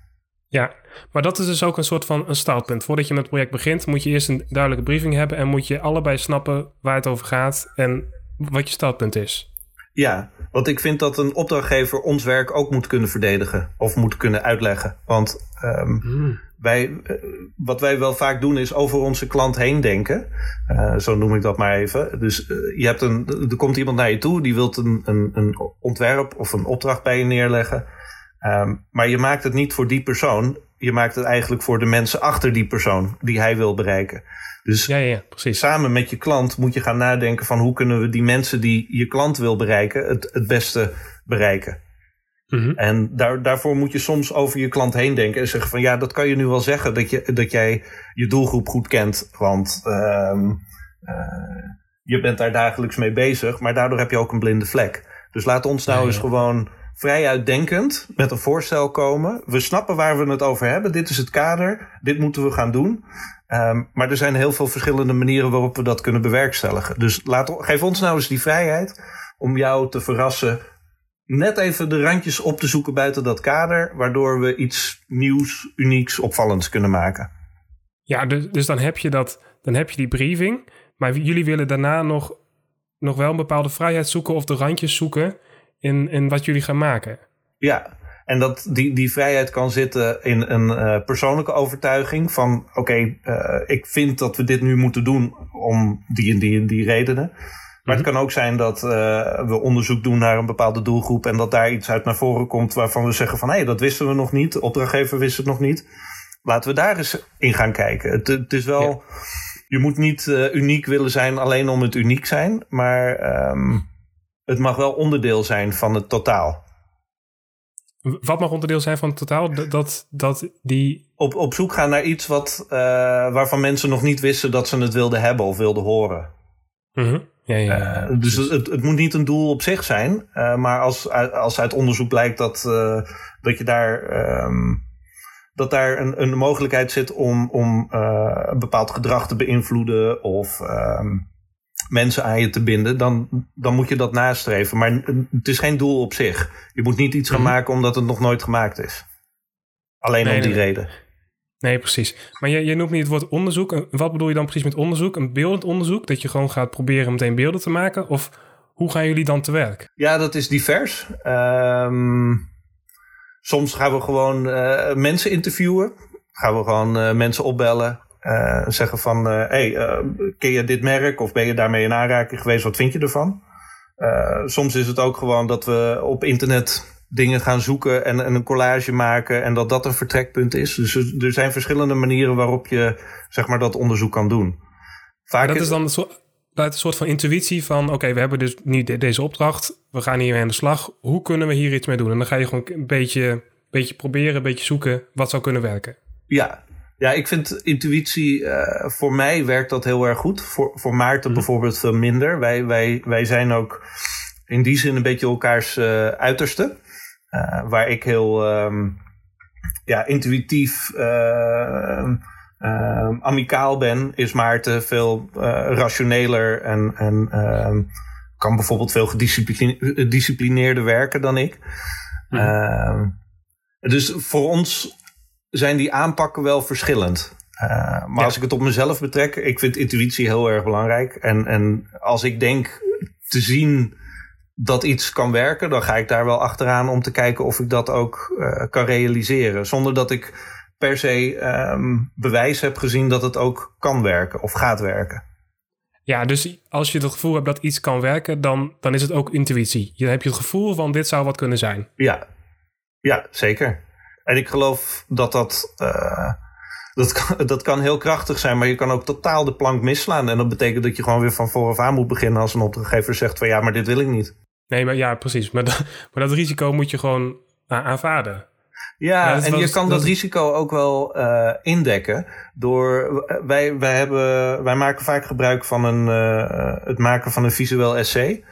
Ja, maar dat is dus ook een soort van een startpunt. Voordat je met het project begint, moet je eerst een duidelijke briefing hebben en moet je allebei snappen waar het over gaat en wat je startpunt is. Ja, Want ik vind dat een opdrachtgever ons werk ook moet kunnen verdedigen of moet kunnen uitleggen. Want um, wij, eh, wat wij wel vaak doen is over onze klant heen denken. Uh, zo noem ik dat maar even. Dus uh, je hebt een, er komt iemand naar je toe die wilt een, een, een ontwerp of een opdracht bij je neerleggen. Um, maar je maakt het niet voor die persoon. Je maakt het eigenlijk voor de mensen achter die persoon die hij wil bereiken. Dus ja, ja, precies. samen met je klant moet je gaan nadenken van hoe kunnen we die mensen die je klant wil bereiken het, het beste bereiken. Mm -hmm. En daar, daarvoor moet je soms over je klant heen denken en zeggen van ja, dat kan je nu wel zeggen dat, je, dat jij je doelgroep goed kent. Want um, uh, je bent daar dagelijks mee bezig, maar daardoor heb je ook een blinde vlek. Dus laat ons nou ja, eens gewoon vrij uitdenkend met een voorstel komen. We snappen waar we het over hebben. Dit is het kader. Dit moeten we gaan doen. Um, maar er zijn heel veel verschillende manieren waarop we dat kunnen bewerkstelligen. Dus laat, geef ons nou eens die vrijheid om jou te verrassen. Net even de randjes op te zoeken buiten dat kader, waardoor we iets nieuws, unieks, opvallends kunnen maken. Ja, dus, dus dan heb je dat, dan heb je die briefing. Maar jullie willen daarna nog, nog wel een bepaalde vrijheid zoeken of de randjes zoeken in, in wat jullie gaan maken. Ja, en dat die, die vrijheid kan zitten in een uh, persoonlijke overtuiging van oké, okay, uh, ik vind dat we dit nu moeten doen om die en die en die redenen. Maar het kan ook zijn dat uh, we onderzoek doen naar een bepaalde doelgroep en dat daar iets uit naar voren komt waarvan we zeggen van hé, hey, dat wisten we nog niet, de opdrachtgever wist het nog niet. Laten we daar eens in gaan kijken. Het, het is wel, ja. je moet niet uniek willen zijn alleen om het uniek zijn, maar um, het mag wel onderdeel zijn van het totaal. Wat mag onderdeel zijn van het totaal? Dat, dat die... Op, op zoek gaan naar iets wat, uh, waarvan mensen nog niet wisten dat ze het wilden hebben of wilden horen. Mm -hmm. ja, ja, ja, uh, dus het, het, moet niet een doel op zich zijn. Uh, maar als, als uit onderzoek blijkt dat, dat je daar... Um, dat daar een, een mogelijkheid zit om, om een bepaald gedrag te beïnvloeden of um, mensen aan je te binden, dan, dan moet je dat nastreven. Maar het is geen doel op zich. Je moet niet iets gaan mm -hmm. maken omdat het nog nooit gemaakt is. Alleen nee, om die nee. reden. Nee, precies. Maar je, je noemt niet het woord onderzoek. Wat bedoel je dan precies met onderzoek? Een beeldend onderzoek? Dat je gewoon gaat proberen meteen beelden te maken? Of hoe gaan jullie dan te werk? Ja, dat is divers. Um, soms gaan we gewoon uh, mensen interviewen. Gaan we gewoon uh, mensen opbellen. Uh, zeggen van, hé, uh, hey, uh, ken je dit merk of ben je daarmee in aanraking geweest? Wat vind je ervan? soms is het ook gewoon dat we op internet dingen gaan zoeken en, en, een collage maken en dat dat een vertrekpunt is. Dus er, er zijn verschillende manieren waarop je zeg maar, dat onderzoek kan doen. Vaak dat is dan een soort, een soort van intuïtie van, oké, okay, we hebben dus nu de, deze opdracht, we gaan hiermee aan de slag. Hoe kunnen we hier iets mee doen? En dan ga je gewoon een beetje, beetje proberen, een beetje zoeken wat zou kunnen werken. Ja, ja, ik vind intuïtie, uh, voor mij werkt dat heel erg goed. Voor, voor Maarten mm. bijvoorbeeld veel minder. Wij, wij, wij zijn ook in die zin een beetje elkaars uh, uiterste. Uh, waar ik heel um, ja, intuïtief, amicaal ben, is Maarten veel rationeler en, en ehm, kan bijvoorbeeld veel gedisciplineerder werken dan ik. Mm. dus voor ons zijn die aanpakken wel verschillend. Uh, maar ja. als ik het op mezelf betrek, ik vind intuïtie heel erg belangrijk. En, en als ik denk te zien dat iets kan werken, dan ga ik daar wel achteraan om te kijken of ik dat ook uh, kan realiseren. Zonder dat ik per se um, bewijs heb gezien dat het ook kan werken of gaat werken. Ja, dus als je het gevoel hebt dat iets kan werken, dan, dan is het ook intuïtie. Je hebt je het gevoel van dit zou wat kunnen zijn. Ja, ja zeker. En ik geloof dat dat, uh, dat, kan, (laughs) dat kan heel krachtig zijn, maar je kan ook totaal de plank misslaan. En dat betekent dat je gewoon weer van vooraf aan moet beginnen als een opdrachtgever zegt van ja, maar dit wil ik niet. Nee, maar ja, precies. Maar, dat, (laughs) maar dat risico moet je gewoon aanvaarden. Ja, en je kan dat, dat risico ook wel uh, indekken door wij, wij, hebben, wij maken vaak gebruik van een, uh, het maken van een visueel essay.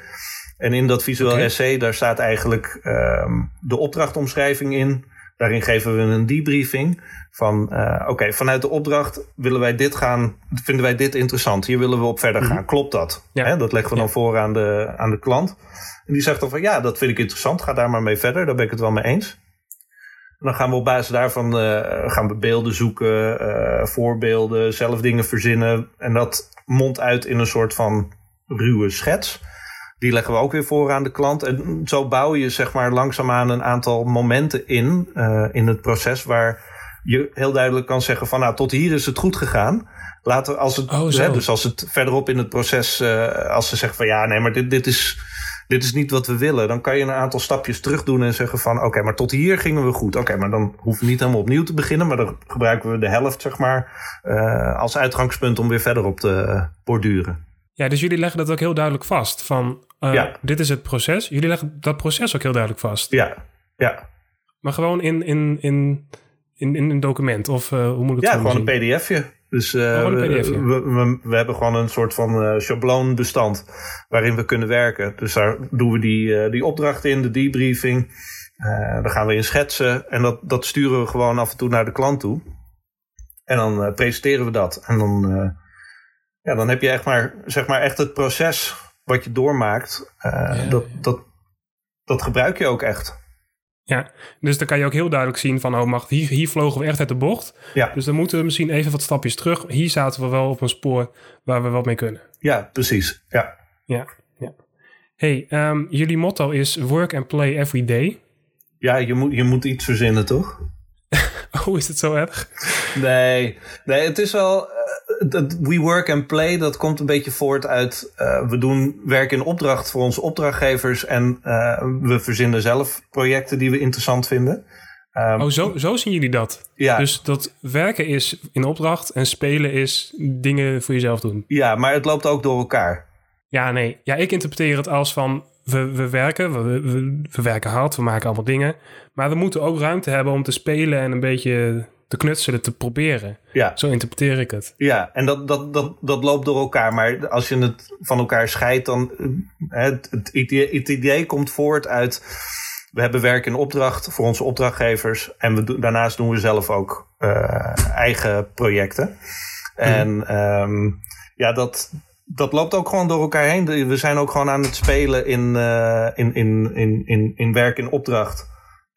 En in dat visueel okay. essay, daar staat eigenlijk um, de opdrachtomschrijving in. Daarin geven we een debriefing van uh, oké, okay, vanuit de opdracht willen wij dit gaan, vinden wij dit interessant. Hier willen we op verder gaan. Mm -hmm. Klopt dat? Ja. Hè, dat leggen we dan ja. voor aan de, aan de klant. En die zegt dan van ja, dat vind ik interessant. Ga daar maar mee verder. Daar ben ik het wel mee eens. En dan gaan we op basis daarvan uh, gaan we beelden zoeken, uh, voorbeelden, zelf dingen verzinnen. En dat mondt uit in een soort van ruwe schets. Die leggen we ook weer voor aan de klant. En zo bouw je zeg maar langzaamaan een aantal momenten in, uh, in het proces waar je heel duidelijk kan zeggen van nou tot hier is het goed gegaan. Later als het, Oh, hè, dus als het verderop in het proces, uh, als ze zeggen van ja nee maar dit, dit is dit is niet wat we willen. Dan kan je een aantal stapjes terug doen en zeggen van oké, maar tot hier gingen we goed. Oké, maar dan hoeven we niet helemaal opnieuw te beginnen. Maar dan gebruiken we de helft, zeg maar, uh, als uitgangspunt om weer verder op te borduren. Ja, dus jullie leggen dat ook heel duidelijk vast. Van uh, Ja. dit is het proces. Jullie leggen dat proces ook heel duidelijk vast. Ja, ja. Maar gewoon in, in, in, in, in een document. Of uh, hoe moet ik het Ja, gewoon zien? een pdfje. Dus uh, Gewoon een we, PDF-je. we, we, we hebben gewoon een soort van schabloonbestand waarin we kunnen werken. Dus daar doen we die, die opdracht in, de debriefing. Daar gaan we in schetsen en dat, dat sturen we gewoon af en toe naar de klant toe. En dan presenteren we dat. En dan, ja, dan heb je echt maar, zeg maar echt het proces wat je doormaakt. Uh, Ja, dat, ja. Dat, dat gebruik je ook echt. Ja, dus dan kan je ook heel duidelijk zien van... oh, wacht, hier, hier vlogen we echt uit de bocht. Ja, Dus dan moeten we misschien even wat stapjes terug. Hier zaten we wel op een spoor waar we wat mee kunnen. ja precies. Ja. Ja, ja. Hey, ehm, jullie motto is work and play every day. Ja, je moet, je moet iets verzinnen, toch? (laughs) Oh, is het zo erg? Nee, nee het is wel. eh, dat we work and play, dat komt een beetje voort uit. eh, we doen werk in opdracht voor onze opdrachtgevers. En eh, we verzinnen zelf projecten die we interessant vinden. Ehm, Oh, zo, zo zien jullie dat. ja, Dus dat werken is in opdracht en spelen is dingen voor jezelf doen. ja, maar het loopt ook door elkaar. Ja, nee. Ja, ik interpreteer het als van we, we werken, we, we, we werken hard, we maken allemaal dingen. Maar we moeten ook ruimte hebben om te spelen en een beetje te knutselen, te proberen. Ja, Zo interpreteer ik het. ja en dat, dat, dat, dat loopt door elkaar. Maar als je het van elkaar scheidt, dan. eh, Het, het, idee, het idee komt voort uit. We hebben werk in opdracht voor onze opdrachtgevers. En we, daarnaast doen we zelf ook eh, eigen projecten. En ehm, ja, dat, dat loopt ook gewoon door elkaar heen. We zijn ook gewoon aan het spelen in, eh, in, in, in, in, in werk in opdracht.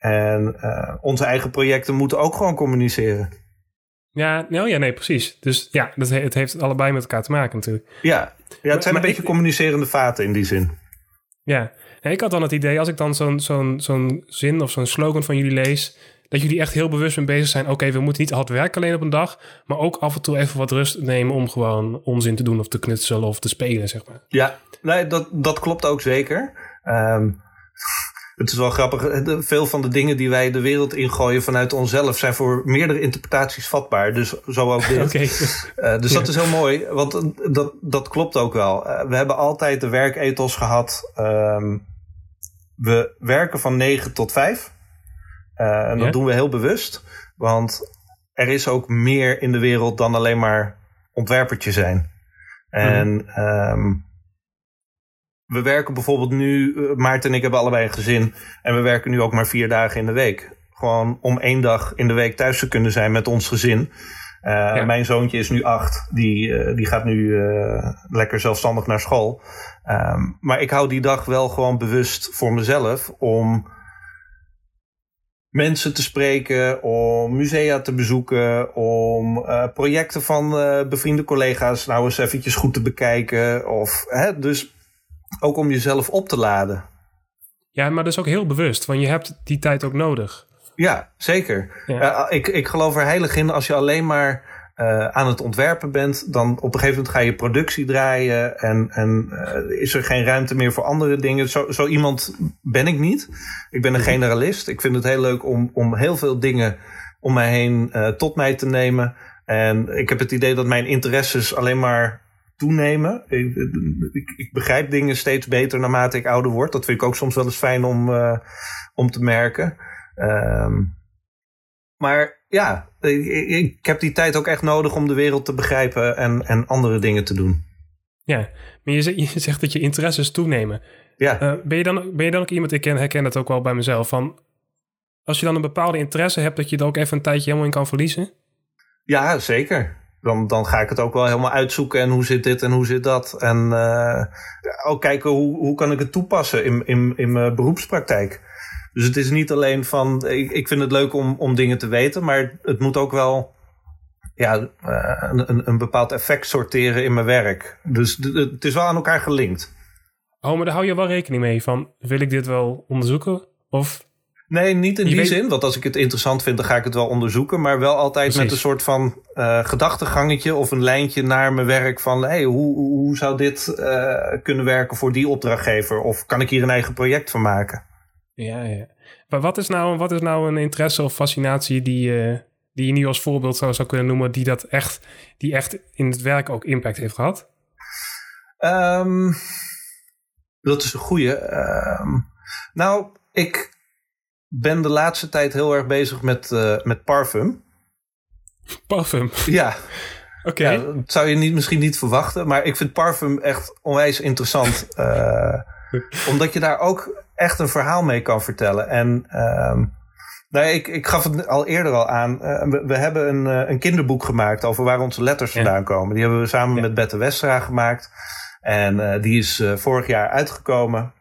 En eh, onze eigen projecten moeten ook gewoon communiceren. Ja, nou ja, nee, precies. Dus ja, dat, he- het heeft allebei met elkaar te maken natuurlijk. Ja, ja het Maar- zijn maar een beetje ik- communicerende vaten in die zin. Ja, ik had dan het idee, als ik dan zo'n zo'n zo'n zin of zo'n slogan van jullie lees, dat jullie echt heel bewust mee bezig zijn. Oké, we moeten niet hard werken alleen op een dag, maar ook af en toe even wat rust nemen om gewoon onzin te doen of te knutselen of te spelen, zeg maar. Ja, nee, dat, dat klopt ook zeker. Ehm, het is wel grappig. de- Veel van de dingen die wij de wereld ingooien vanuit onszelf zijn voor meerdere interpretaties vatbaar. Dus zo ook dit. (laughs) Eh, dus dat is heel mooi, want eh, dat, dat klopt ook wel. Eh, we hebben altijd de werkethos gehad. Ehm, we werken van 9 tot 5. Eh, en dat Ja? doen we heel bewust. Want er is ook meer in de wereld dan alleen maar ontwerpertje zijn. En ehm, we werken bijvoorbeeld nu, eh, Maarten en ik hebben allebei een gezin. En we werken nu ook maar vier dagen in de week. Gewoon om één dag in de week thuis te kunnen zijn met ons gezin. Eh, Mijn zoontje is nu acht. Die, eh, die gaat nu lekker zelfstandig naar school. Ehm, maar ik hou die dag wel gewoon bewust voor mezelf om mensen te spreken, om musea te bezoeken, om projecten van bevriende collega's nou eens eventjes goed te bekijken. Of, hè, dus ook om jezelf op te laden. ja, maar dat is ook heel bewust, want je hebt die tijd ook nodig. Ja, zeker. Ja. Eh, ik, ik geloof er heilig in als je alleen maar eh, aan het ontwerpen bent, dan op een gegeven moment ga je productie draaien en, en eh, is er geen ruimte meer voor andere dingen. Zo, zo iemand ben ik niet. Ik ben een generalist. Ik vind het heel leuk om, om heel veel dingen om mij heen tot mij te nemen. En ik heb het idee dat mijn interesses alleen maar toenemen. Ik, ik, ik begrijp dingen steeds beter naarmate ik ouder word. Dat vind ik ook soms wel eens fijn om, eh, om te merken. Ehm, maar ja, ik, ik- ik heb die tijd ook echt nodig om de wereld te begrijpen en, en andere dingen te doen. Ja, maar je, zegt- (laughs) je zegt dat je interesses toenemen. Ja, Eh, ben, je dan, ben je dan ook iemand, ik ken- herken dat ook wel bij mezelf, van als je dan een bepaalde interesse hebt, dat je er ook even een tijdje helemaal in kan verliezen? ja zeker. Dan, dan ga ik het ook wel helemaal uitzoeken. En hoe zit dit en hoe zit dat? En eh, ook kijken hoe, hoe kan ik het toepassen in, in, in mijn beroepspraktijk. Dus het is niet alleen van, ik, ik vind het leuk om, om dingen te weten, maar het moet ook wel ja, eh, een, een, een bepaald effect sorteren in mijn werk. Dus het is wel aan elkaar gelinkt. Oh, maar daar hou je wel rekening mee van, wil ik dit wel onderzoeken? Of Nee, niet in Je die weet- zin. Want als ik het interessant vind, dan ga ik het wel onderzoeken. Maar wel altijd met een soort van eh, gedachtengangetje of een lijntje naar mijn werk. Van hey, hoe, hoe zou dit eh, kunnen werken voor die opdrachtgever? Of kan ik hier een eigen project van maken? Ja, ja. Maar wat is nou, wat is nou een interesse of fascinatie die, eh, die je nu als voorbeeld zou, zou kunnen noemen, die dat echt, die echt in het werk ook impact heeft gehad? Ehm, dat is een goeie. Ehm, nou, ik ben de laatste tijd heel erg bezig met, eh, met parfum. Parfum. Ja, (laughs) Oké. Ja, dat zou je niet, misschien niet verwachten. Maar ik vind parfum echt onwijs interessant. (laughs) eh, omdat je daar ook echt een verhaal mee kan vertellen. En ehm, nou, ik, ik gaf het al eerder al aan. Eh, we, we hebben een, een kinderboek gemaakt over waar onze letters Ja. vandaan komen. Die hebben we samen Ja. met Bette Westra gemaakt. En die is vorig jaar uitgekomen.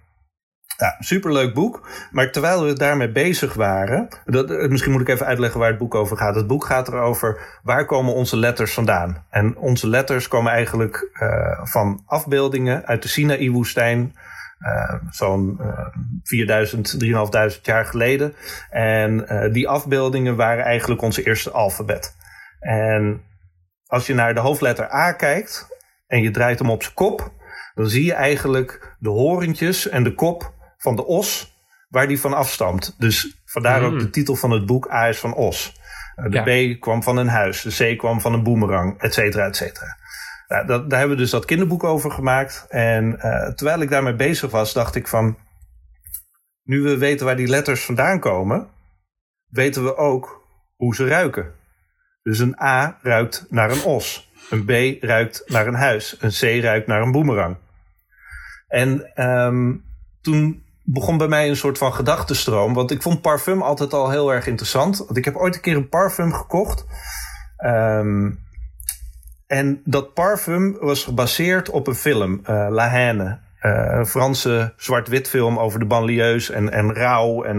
Ja, superleuk boek. Maar terwijl we daarmee bezig waren. Dat, eh, misschien moet ik even uitleggen waar het boek over gaat. Het boek gaat erover waar komen onze letters vandaan. En onze letters komen eigenlijk eh, van afbeeldingen uit de Sinaï-woestijn. eh, Zo'n eh 4000, 3500 jaar geleden. En die afbeeldingen waren eigenlijk ons eerste alfabet. En als je naar de hoofdletter A kijkt en je draait hem op zijn kop, dan zie je eigenlijk de horentjes en de kop van de os waar die van afstamt. Dus vandaar Mm. ook de titel van het boek A is van os. Eh, De Ja. B kwam van een huis, de C kwam van een boemerang, et cetera, et cetera. Nou, dat, daar hebben we dus dat kinderboek over gemaakt. En eh, terwijl ik daarmee bezig was, dacht ik van... Nu we weten waar die letters vandaan komen, weten we ook hoe ze ruiken. Dus een A ruikt naar een os. Een B ruikt naar een huis. Een C ruikt naar een boemerang. En ehm, toen begon bij mij een soort van gedachtenstroom. Want ik vond parfum altijd al heel erg interessant. Want ik heb ooit een keer een parfum gekocht. Ehm, en dat parfum was gebaseerd op een film, eh, La Haine. Eh, een Franse zwart-wit film over de banlieues en, en rouw. En,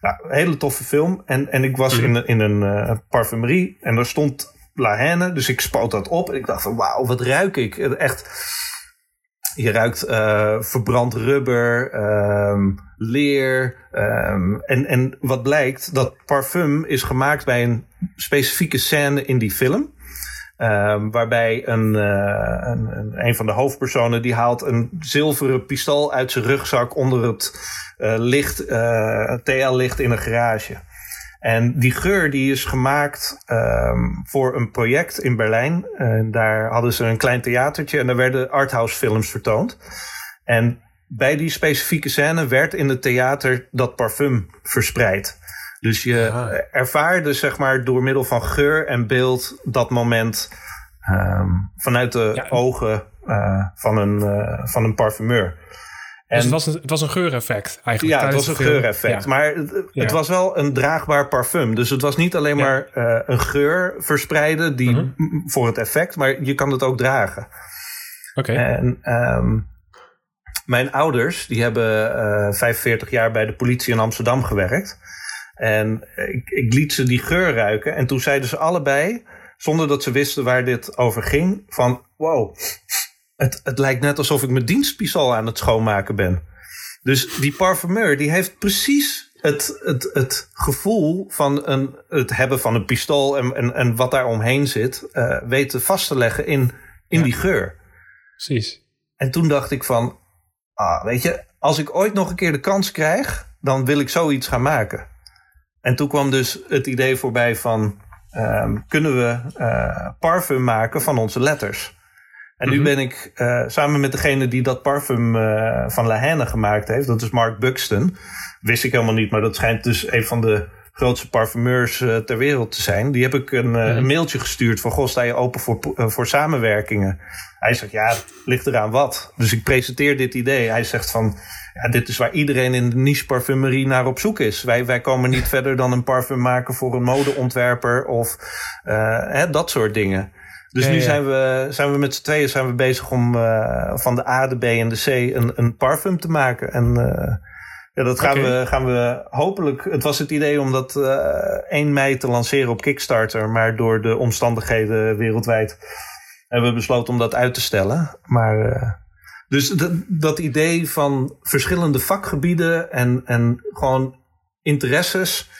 nou, een hele toffe film. En, en ik was in, in een eh, parfumerie en daar stond La Haine. Dus ik spoot dat op en ik dacht van wauw, wat ruik ik. Echt, je ruikt eh, verbrand rubber, ehm, leer. ehm, en, en wat blijkt, dat parfum is gemaakt bij een specifieke scène in die film. Ehm, waarbij een, eh, een, een, een van de hoofdpersonen die haalt een zilveren pistool uit zijn rugzak onder het eh, licht, TL-licht in een garage. En die geur die is gemaakt ehm, voor een project in Berlijn. En daar hadden ze een klein theatertje en daar werden arthouse films vertoond. En bij die specifieke scène werd in het theater dat parfum verspreid. Dus je ervaarde zeg maar door middel van geur en beeld dat moment ehm, vanuit de Ja. ogen eh, van, een, eh, van een parfumeur. Dus het was, een, het was een geureffect eigenlijk. Ja, het was een geureffect. Ja. Maar het, was wel een draagbaar parfum. Dus het was niet alleen maar eh, een geur verspreiden die, Mhm. voor het effect, maar je kan het ook dragen. Oké. En ehm, mijn ouders, die hebben eh 45 jaar bij de politie in Amsterdam gewerkt. En ik, ik liet ze die geur ruiken. En toen zeiden ze allebei, zonder dat ze wisten waar dit over ging, van wow, het, het lijkt net alsof ik mijn dienstpistool aan het schoonmaken ben. Dus die parfumeur, die heeft precies het, het, het gevoel van een, het hebben van een pistool en, en, en wat daar omheen zit, eh, weten vast te leggen in, in Ja. die geur. Precies. En toen dacht ik van, ah, weet je, als ik ooit nog een keer de kans krijg, dan wil ik zoiets gaan maken. En toen kwam dus het idee voorbij van, ehm, kunnen we eh, parfum maken van onze letters? En nu Mhm. ben ik eh, samen met degene die dat parfum eh, van La Haine gemaakt heeft, dat is Mark Buxton. Wist ik helemaal niet, maar dat schijnt dus een van de grootste parfumeurs eh, ter wereld te zijn. Die heb ik een, Mhm. een mailtje gestuurd van, goh, sta je open voor, voor samenwerkingen? Hij zegt, ja, het ligt eraan wat. Dus ik presenteer dit idee. Hij zegt van, ja, dit is waar iedereen in de niche parfumerie naar op zoek is. Wij, wij komen niet (laughs) verder dan een parfum maken voor een modeontwerper of hè, dat soort dingen. Dus Ja, nu ja. Zijn, we, zijn we met z'n tweeën zijn we bezig om eh, van de A, de B en de C een, een parfum te maken. En eh, ja, dat gaan, we, gaan we hopelijk. Het was het idee om dat eh 1 mei te lanceren op Kickstarter. Maar door de omstandigheden wereldwijd hebben we besloten om dat uit te stellen. Maar eh, Dus dat, dat idee van verschillende vakgebieden en, en gewoon interesses,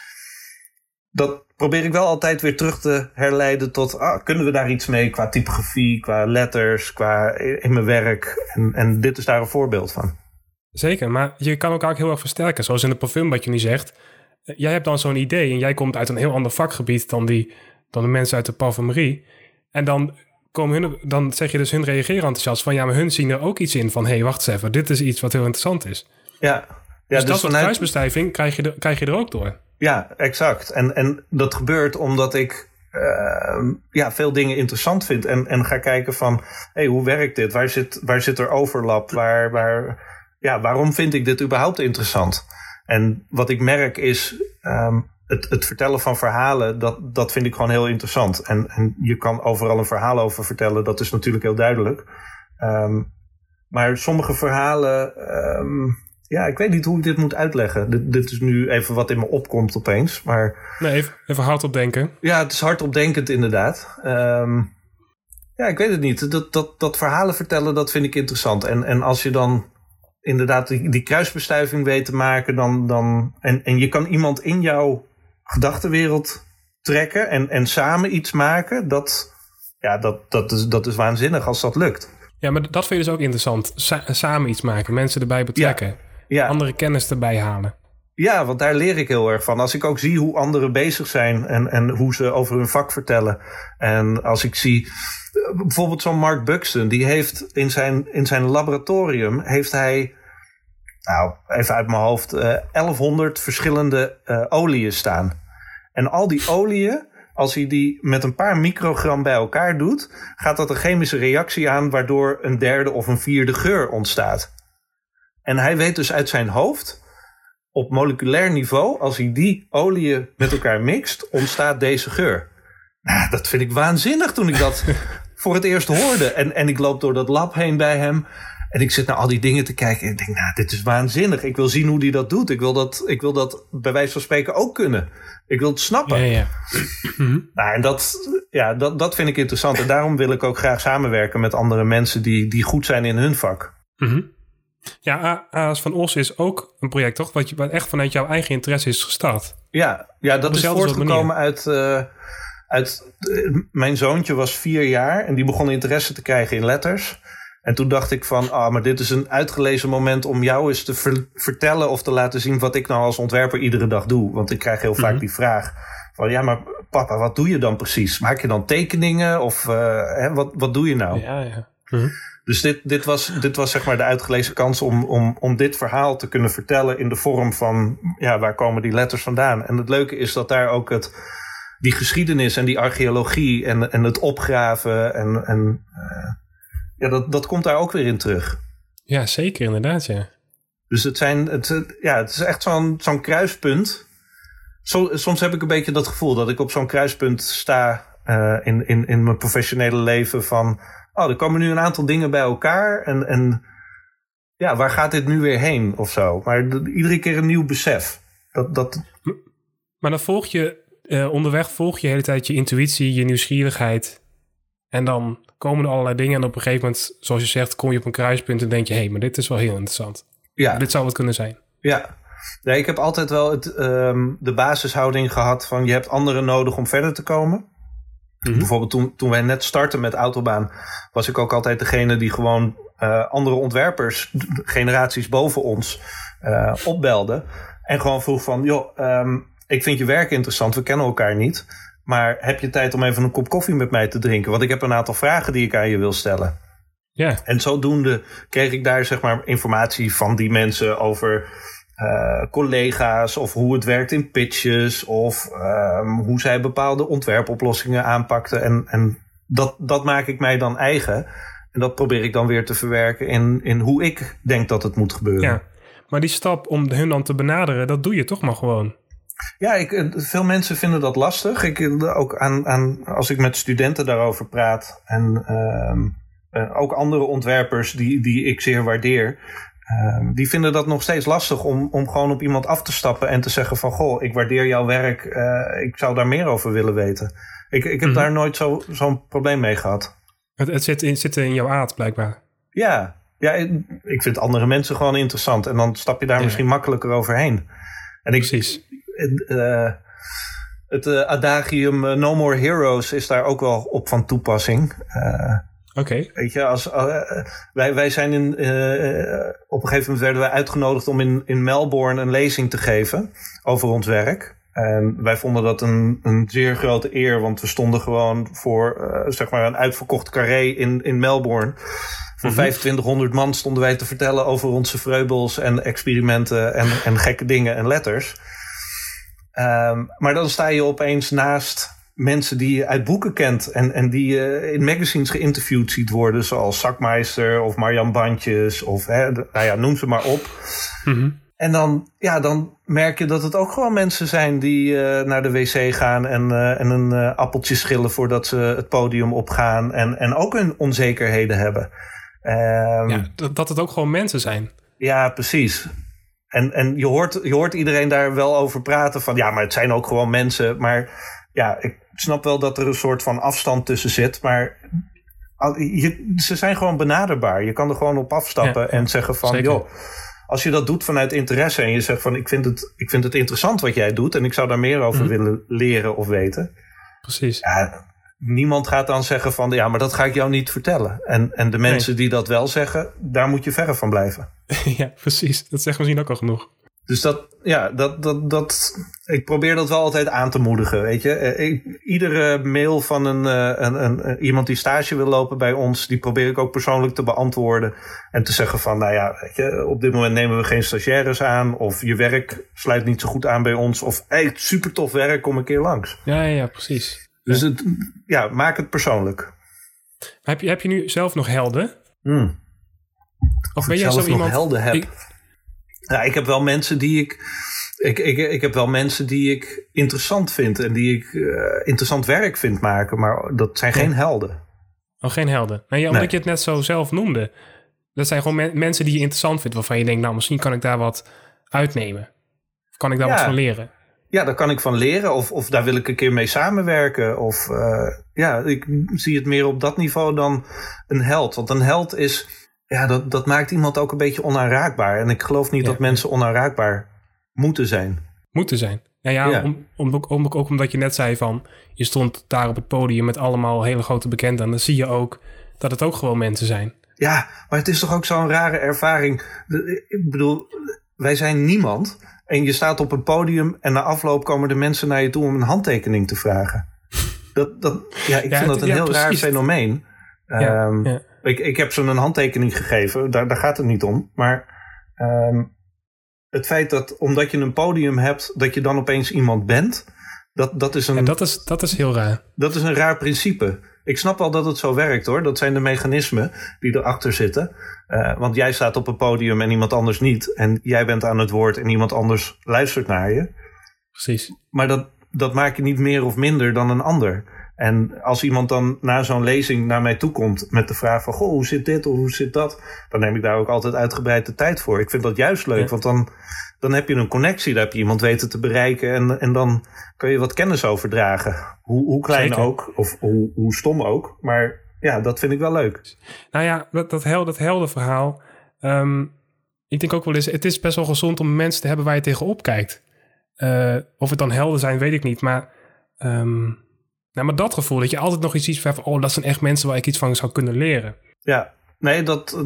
dat probeer ik wel altijd weer terug te herleiden tot, ah, kunnen we daar iets mee qua typografie, qua letters, qua in mijn werk. En, en dit is daar een voorbeeld van. Zeker, maar je kan elkaar ook heel erg versterken. Zoals in de parfum wat je nu zegt. Jij hebt dan zo'n idee en jij komt uit een heel ander vakgebied dan, die, dan de mensen uit de parfumerie. En dan, komen hun, dan zeg je dus hun reageren enthousiast van ja, maar hun zien er ook iets in van hé, hey, wacht eens even, dit is iets wat heel interessant is. Ja, ja dus, dus dat soort kruisbestuiving krijg je, er, krijg je er ook door. Ja, exact. En, en dat gebeurt omdat ik uh, ja, veel dingen interessant vind. En, en ga kijken van, hey, hoe werkt dit? Waar zit, waar zit er overlap? Waar, waar, ja, waarom vind ik dit überhaupt interessant? En wat ik merk is, um, het, het vertellen van verhalen, dat, dat vind ik gewoon heel interessant. En, en je kan overal een verhaal over vertellen, dat is natuurlijk heel duidelijk. Um, maar sommige verhalen, ja, ik weet niet hoe ik dit moet uitleggen. Dit, dit, is nu even wat in me opkomt opeens. Maar, nee, even, even hardop denken. Ja, het is hardop denkend inderdaad. Um, ja, ik weet het niet. Dat, dat, dat verhalen vertellen, dat vind ik interessant. En, en als je dan inderdaad die, die kruisbestuiving weet te maken, dan, dan, en, en je kan iemand in jouw gedachtenwereld trekken en, en samen iets maken, dat, ja, dat, dat, is, dat is waanzinnig als dat lukt. Ja, maar dat vind je dus ook interessant. samen iets maken, mensen erbij betrekken. Ja. Andere kennis erbij halen. Ja, want daar leer ik heel erg van. Als ik ook zie hoe anderen bezig zijn en, en hoe ze over hun vak vertellen. En als ik zie bijvoorbeeld zo'n Mark Buxton, die heeft in zijn, in zijn laboratorium heeft hij, nou even uit mijn hoofd, uh, eh, 1100 verschillende uh, oliën staan. En al die oliën, als hij die met een paar microgram bij elkaar doet, gaat dat een chemische reactie aan waardoor een derde of een vierde geur ontstaat. En hij weet dus uit zijn hoofd, op moleculair niveau, als hij die oliën met elkaar mixt, ontstaat deze geur. Nou, dat vind ik waanzinnig toen ik dat (laughs) voor het eerst hoorde. En, en ik loop door dat lab heen bij hem. En ik zit naar al die dingen te kijken. En ik denk, nou, dit is waanzinnig. Ik wil zien hoe hij dat doet. Ik wil dat, ik wil dat bij wijze van spreken ook kunnen. Ik wil het snappen. Ja, ja. (clears throat) nou, en dat, ja, dat, dat vind ik interessant. En daarom wil ik ook graag samenwerken met andere mensen die, die goed zijn in hun vak. Mm Ja, AAS van Os is ook een project, toch? Wat, je, wat echt vanuit jouw eigen interesse is gestart. Ja, ja dat is voortgekomen uit... Uh, uit, mijn zoontje was vier jaar en die begon interesse te krijgen in letters. En toen dacht ik van, ah, maar dit is een uitgelezen moment om jou eens te vertellen of te laten zien wat ik nou als ontwerper iedere dag doe. Want ik krijg heel vaak mhm. die vraag van, ja, maar papa, wat doe je dan precies? Maak je dan tekeningen of uh, hè, wat, wat doe je nou? Ja, ja. Mhm. Dus dit, dit, was, dit was zeg maar de uitgelezen kans om, om, om dit verhaal te kunnen vertellen in de vorm van, ja, waar komen die letters vandaan? En het leuke is dat daar ook het die geschiedenis en die archeologie en, en het opgraven en, en uh, ja, dat, dat komt daar ook weer in terug. Ja, zeker inderdaad, ja. Dus het, zijn, het, ja, het is echt zo'n zo'n kruispunt. Zo, soms heb ik een beetje dat gevoel dat ik op zo'n kruispunt sta uh, in, in, in mijn professionele leven van... Oh, er komen nu een aantal dingen bij elkaar en, en ja, waar gaat dit nu weer heen of zo? Maar iedere keer een nieuw besef. Dat, dat... Maar dan volg je uh, onderweg volg je de hele tijd je intuïtie, je nieuwsgierigheid. En dan komen er allerlei dingen. En op een gegeven moment, zoals je zegt, kom je op een kruispunt en denk je: hé, hey, maar dit is wel heel interessant. Ja. Dit zou wat kunnen zijn. Ja. Nee, ik heb altijd wel het, um, de basishouding gehad van je hebt anderen nodig om verder te komen. Mhm. Bijvoorbeeld toen, toen wij net startten met Autobaan, was ik ook altijd degene die gewoon uh, andere ontwerpers, generaties boven ons, uh, opbelde. En gewoon vroeg van, joh, um, ik vind je werk interessant, we kennen elkaar niet. Maar heb je tijd om even een kop koffie met mij te drinken? Want ik heb een aantal vragen die ik aan je wil stellen. Ja. En zodoende kreeg ik daar zeg maar informatie van die mensen over uh, collega's of hoe het werkt in pitches of um, hoe zij bepaalde ontwerpoplossingen aanpakten. En, en dat, dat maak ik mij dan eigen. En dat probeer ik dan weer te verwerken in, in hoe ik denk dat het moet gebeuren. Ja, maar die stap om hun dan te benaderen, dat doe je toch maar gewoon. Ja, ik, eh, veel mensen vinden dat lastig. Ik, eh, ook aan, aan, als ik met studenten daarover praat en uh, ook andere ontwerpers die, die ik zeer waardeer, uh, die vinden dat nog steeds lastig om, om gewoon op iemand af te stappen en te zeggen van goh, ik waardeer jouw werk, uh, ik zou daar meer over willen weten. Ik, ik heb mhm. daar nooit zo'n probleem mee gehad. Het, het zit, in, zit in jouw aard blijkbaar. Ja, Ja, ik vind andere mensen gewoon interessant. En dan stap je daar misschien makkelijker overheen. En ik, Precies. Uh, het uh, adagium No More Heroes is daar ook wel op van toepassing. Oké. Weet je, als, wij, wij zijn in, op een gegeven moment werden wij uitgenodigd om in, in Melbourne een lezing te geven over ons werk. En wij vonden dat een, een zeer grote eer, want we stonden gewoon voor zeg maar een uitverkocht carré in, in Melbourne. Voor 2500 man stonden wij te vertellen over onze vreubels en experimenten en, en gekke dingen en letters. Um, maar dan sta je opeens naast mensen die je uit boeken kent en, en die je in magazines geïnterviewd ziet worden, zoals Zakmeister of Marjan Bandjes of hè, nou ja, noem ze maar op. Mm-hmm. En dan, ja, dan merk je dat het ook gewoon mensen zijn die uh, naar de wc gaan en, uh, en een uh, appeltje schillen voordat ze het podium opgaan en, en ook hun onzekerheden hebben. Um, ja, dat, dat het ook gewoon mensen zijn. Ja, precies. En, en je, hoort, je hoort iedereen daar wel over praten van ja, maar het zijn ook gewoon mensen. Maar ja, ik snap wel dat er een soort van afstand tussen zit. Maar je, ze zijn gewoon benaderbaar. Je kan er gewoon op afstappen ja, en zeggen van zeker. joh. Als je dat doet vanuit interesse en je zegt van ik vind, het, ik vind het interessant wat jij doet en ik zou daar meer over Mhm. willen leren of weten. Precies. Ja, niemand gaat dan zeggen van ja, maar dat ga ik jou niet vertellen. En, en de mensen die dat wel zeggen, daar moet je verre van blijven. (laughs) ja, precies. Dat zegt misschien ook al genoeg. Dus dat, ja, dat, dat, dat, ik probeer dat wel altijd aan te moedigen, weet je. Eh, Ik, iedere mail van een, eh, een, een, een, iemand die stage wil lopen bij ons, die probeer ik ook persoonlijk te beantwoorden. En te zeggen van, nou ja, weet je, op dit moment nemen we geen stagiaires aan. Of je werk sluit niet zo goed aan bij ons. Of hey, super tof werk, kom een keer langs. Ja, ja, ja precies. Dus het, ja, maak het persoonlijk. Heb je, heb je nu zelf nog helden? Hmm. Of ben jij zo iemand... helden heb. Ik- Ja, ik heb wel mensen die ik, ik, ik, ik heb wel mensen die ik interessant vind en die ik eh, interessant werk vind maken, maar dat zijn geen helden. Oh, geen helden. Nee, ja, omdat Nee. je het net zo zelf noemde. Dat zijn gewoon men- mensen die je interessant vindt, waarvan je denkt, nou, misschien kan ik daar wat uitnemen. Of kan ik daar Ja. wat van leren? Ja, daar kan ik van leren of, of daar wil ik een keer mee samenwerken. Of eh, ja, ik zie het meer op dat niveau dan een held. Want een held is, ja, dat, dat maakt iemand ook een beetje onaanraakbaar. En ik geloof niet Ja. dat mensen onaanraakbaar moeten zijn. Moeten zijn. Ja, ja, Ja. Om, om, ook- om, ook omdat je net zei van, je stond daar op het podium met allemaal hele grote bekenden. En dan zie je ook dat het ook gewoon mensen zijn. Ja, maar het is toch ook zo'n rare ervaring. Ik bedoel, wij zijn niemand. En je staat op een podium en na afloop komen de mensen naar je toe om een handtekening te vragen. Dat, dat, ja, ik Ja, vind dat een heel raar fenomeen. Ja, Ehm, ja. Ik, ik heb ze een handtekening gegeven, daar, daar gaat het niet om. Maar ehm, het feit dat omdat je een podium hebt, dat je dan opeens iemand bent, dat, dat, is een, Ja, dat, is, dat is heel raar. dat is een raar principe. Ik snap wel dat het zo werkt hoor. Dat zijn de mechanismen die erachter zitten. Eh, want jij staat op een podium en iemand anders niet. En jij bent aan het woord en iemand anders luistert naar je. Precies. Maar dat, dat maakt je niet meer of minder dan een ander. En als iemand dan na zo'n lezing naar mij toe komt met de vraag van... Goh, hoe zit dit of hoe zit dat? Dan neem ik daar ook altijd uitgebreid de tijd voor. Ik vind dat juist leuk, Ja. want dan, dan heb je een connectie. Dan heb je iemand weten te bereiken en, en dan kan je wat kennis overdragen. Hoe, hoe klein Zeker. ook, of hoe, hoe stom ook. Maar ja, dat vind ik wel leuk. Nou ja, dat, dat, hel, dat heldenverhaal. ehm, ik denk ook wel eens, het is best wel gezond om mensen te hebben waar je tegenop kijkt. Eh, of het dan helden zijn, weet ik niet. Maar, ehm, nou, maar dat gevoel, dat je altijd nog iets ziet van... oh, dat zijn echt mensen waar ik iets van zou kunnen leren. Ja, nee, dat,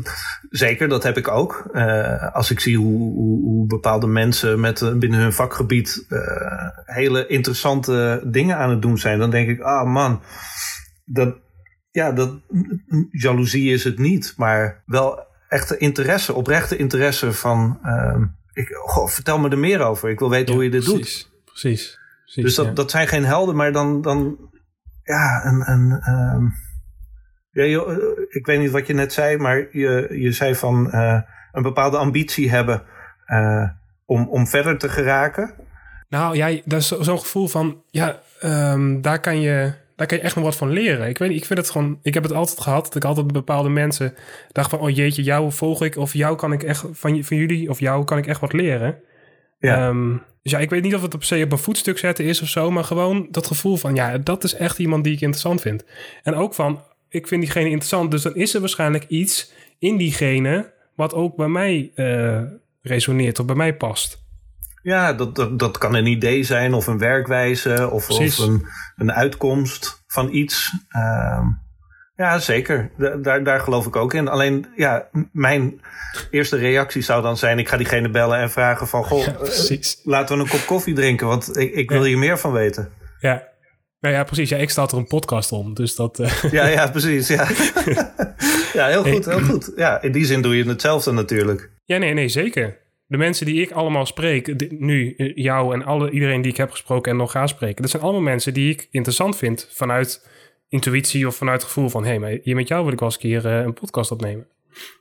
zeker, dat heb ik ook. Eh, als ik zie hoe, hoe, hoe bepaalde mensen met, eh, binnen hun vakgebied eh, hele interessante dingen aan het doen zijn, dan denk ik, ah man, dat, ja, dat, jaloezie is het niet, maar wel echte interesse, oprechte interesse van, ehm, ik, goh, vertel me er meer over, ik wil weten hoe je dit doet. precies, Precies. precies. Dus dat, ja. dat zijn geen helden, maar dan, dan ja, een. een eh, ik weet niet wat je net zei, maar je, je zei van eh, een bepaalde ambitie hebben eh, om, om verder te geraken. Nou ja, dat is zo- zo'n gevoel van, ja, ehm, daar, kan je, daar kan je echt nog wat van leren. Ik weet niet, ik vind het gewoon, ik heb het altijd gehad, dat ik altijd bepaalde mensen dacht van, oh jeetje, jou volg ik, of jou kan ik echt, van, van jullie, of jou kan ik echt wat leren. Ja, Ehm, dus ja, ik weet niet of het op se op een voetstuk zetten is of zo, maar gewoon dat gevoel van, ja, dat is echt iemand die ik interessant vind. En ook van, ik vind diegene interessant, dus dan is er waarschijnlijk iets in diegene wat ook bij mij uh, resoneert of bij mij past. Ja, dat, dat, dat kan een idee zijn of een werkwijze of, of een, een uitkomst van iets. Uh, ja, zeker. Daar, daar geloof ik ook in. Alleen, ja, mijn eerste reactie zou dan zijn: ik ga diegene bellen en vragen van, goh, eh, laten we een kop koffie drinken, want ik, ik wil hier meer van weten. Ja, nou ja, precies. Ja, ik sta er een podcast om, dus dat... Uh... (laughs) Ja, ja, precies. Ja. (laughs) ja, heel goed, heel goed. Ja, in die zin doe je hetzelfde natuurlijk. Ja, nee, nee, zeker. De mensen die ik allemaal spreek, nu eh, jou en alle, iedereen die ik heb gesproken en nog ga spreken, dat zijn allemaal mensen die ik interessant vind vanuit intuïtie of vanuit het gevoel van, hé, hey, maar hier met jou wil ik wel eens een keer uh, een podcast opnemen.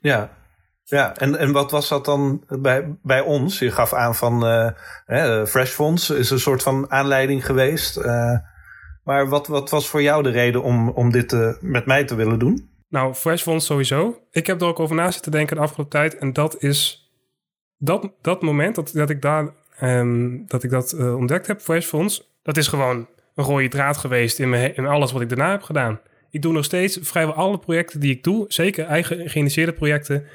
Ja, ja, en, en wat was dat dan bij, bij ons? Je gaf aan van uh, Fresh Fonds is een soort van aanleiding geweest. Uh, maar wat, wat was voor jou de reden om, om dit uh, met mij te willen doen? Nou, Fresh Fonds sowieso. Ik heb er ook over na zitten denken de afgelopen tijd. En dat is dat, dat moment dat, dat ik daar um, dat ik dat ontdekt heb, Fresh Fonds. Dat is gewoon een rode draad geweest in, mijn, in alles wat ik daarna heb gedaan. Ik doe nog steeds vrijwel alle projecten die ik doe, zeker eigen geïnitieerde projecten,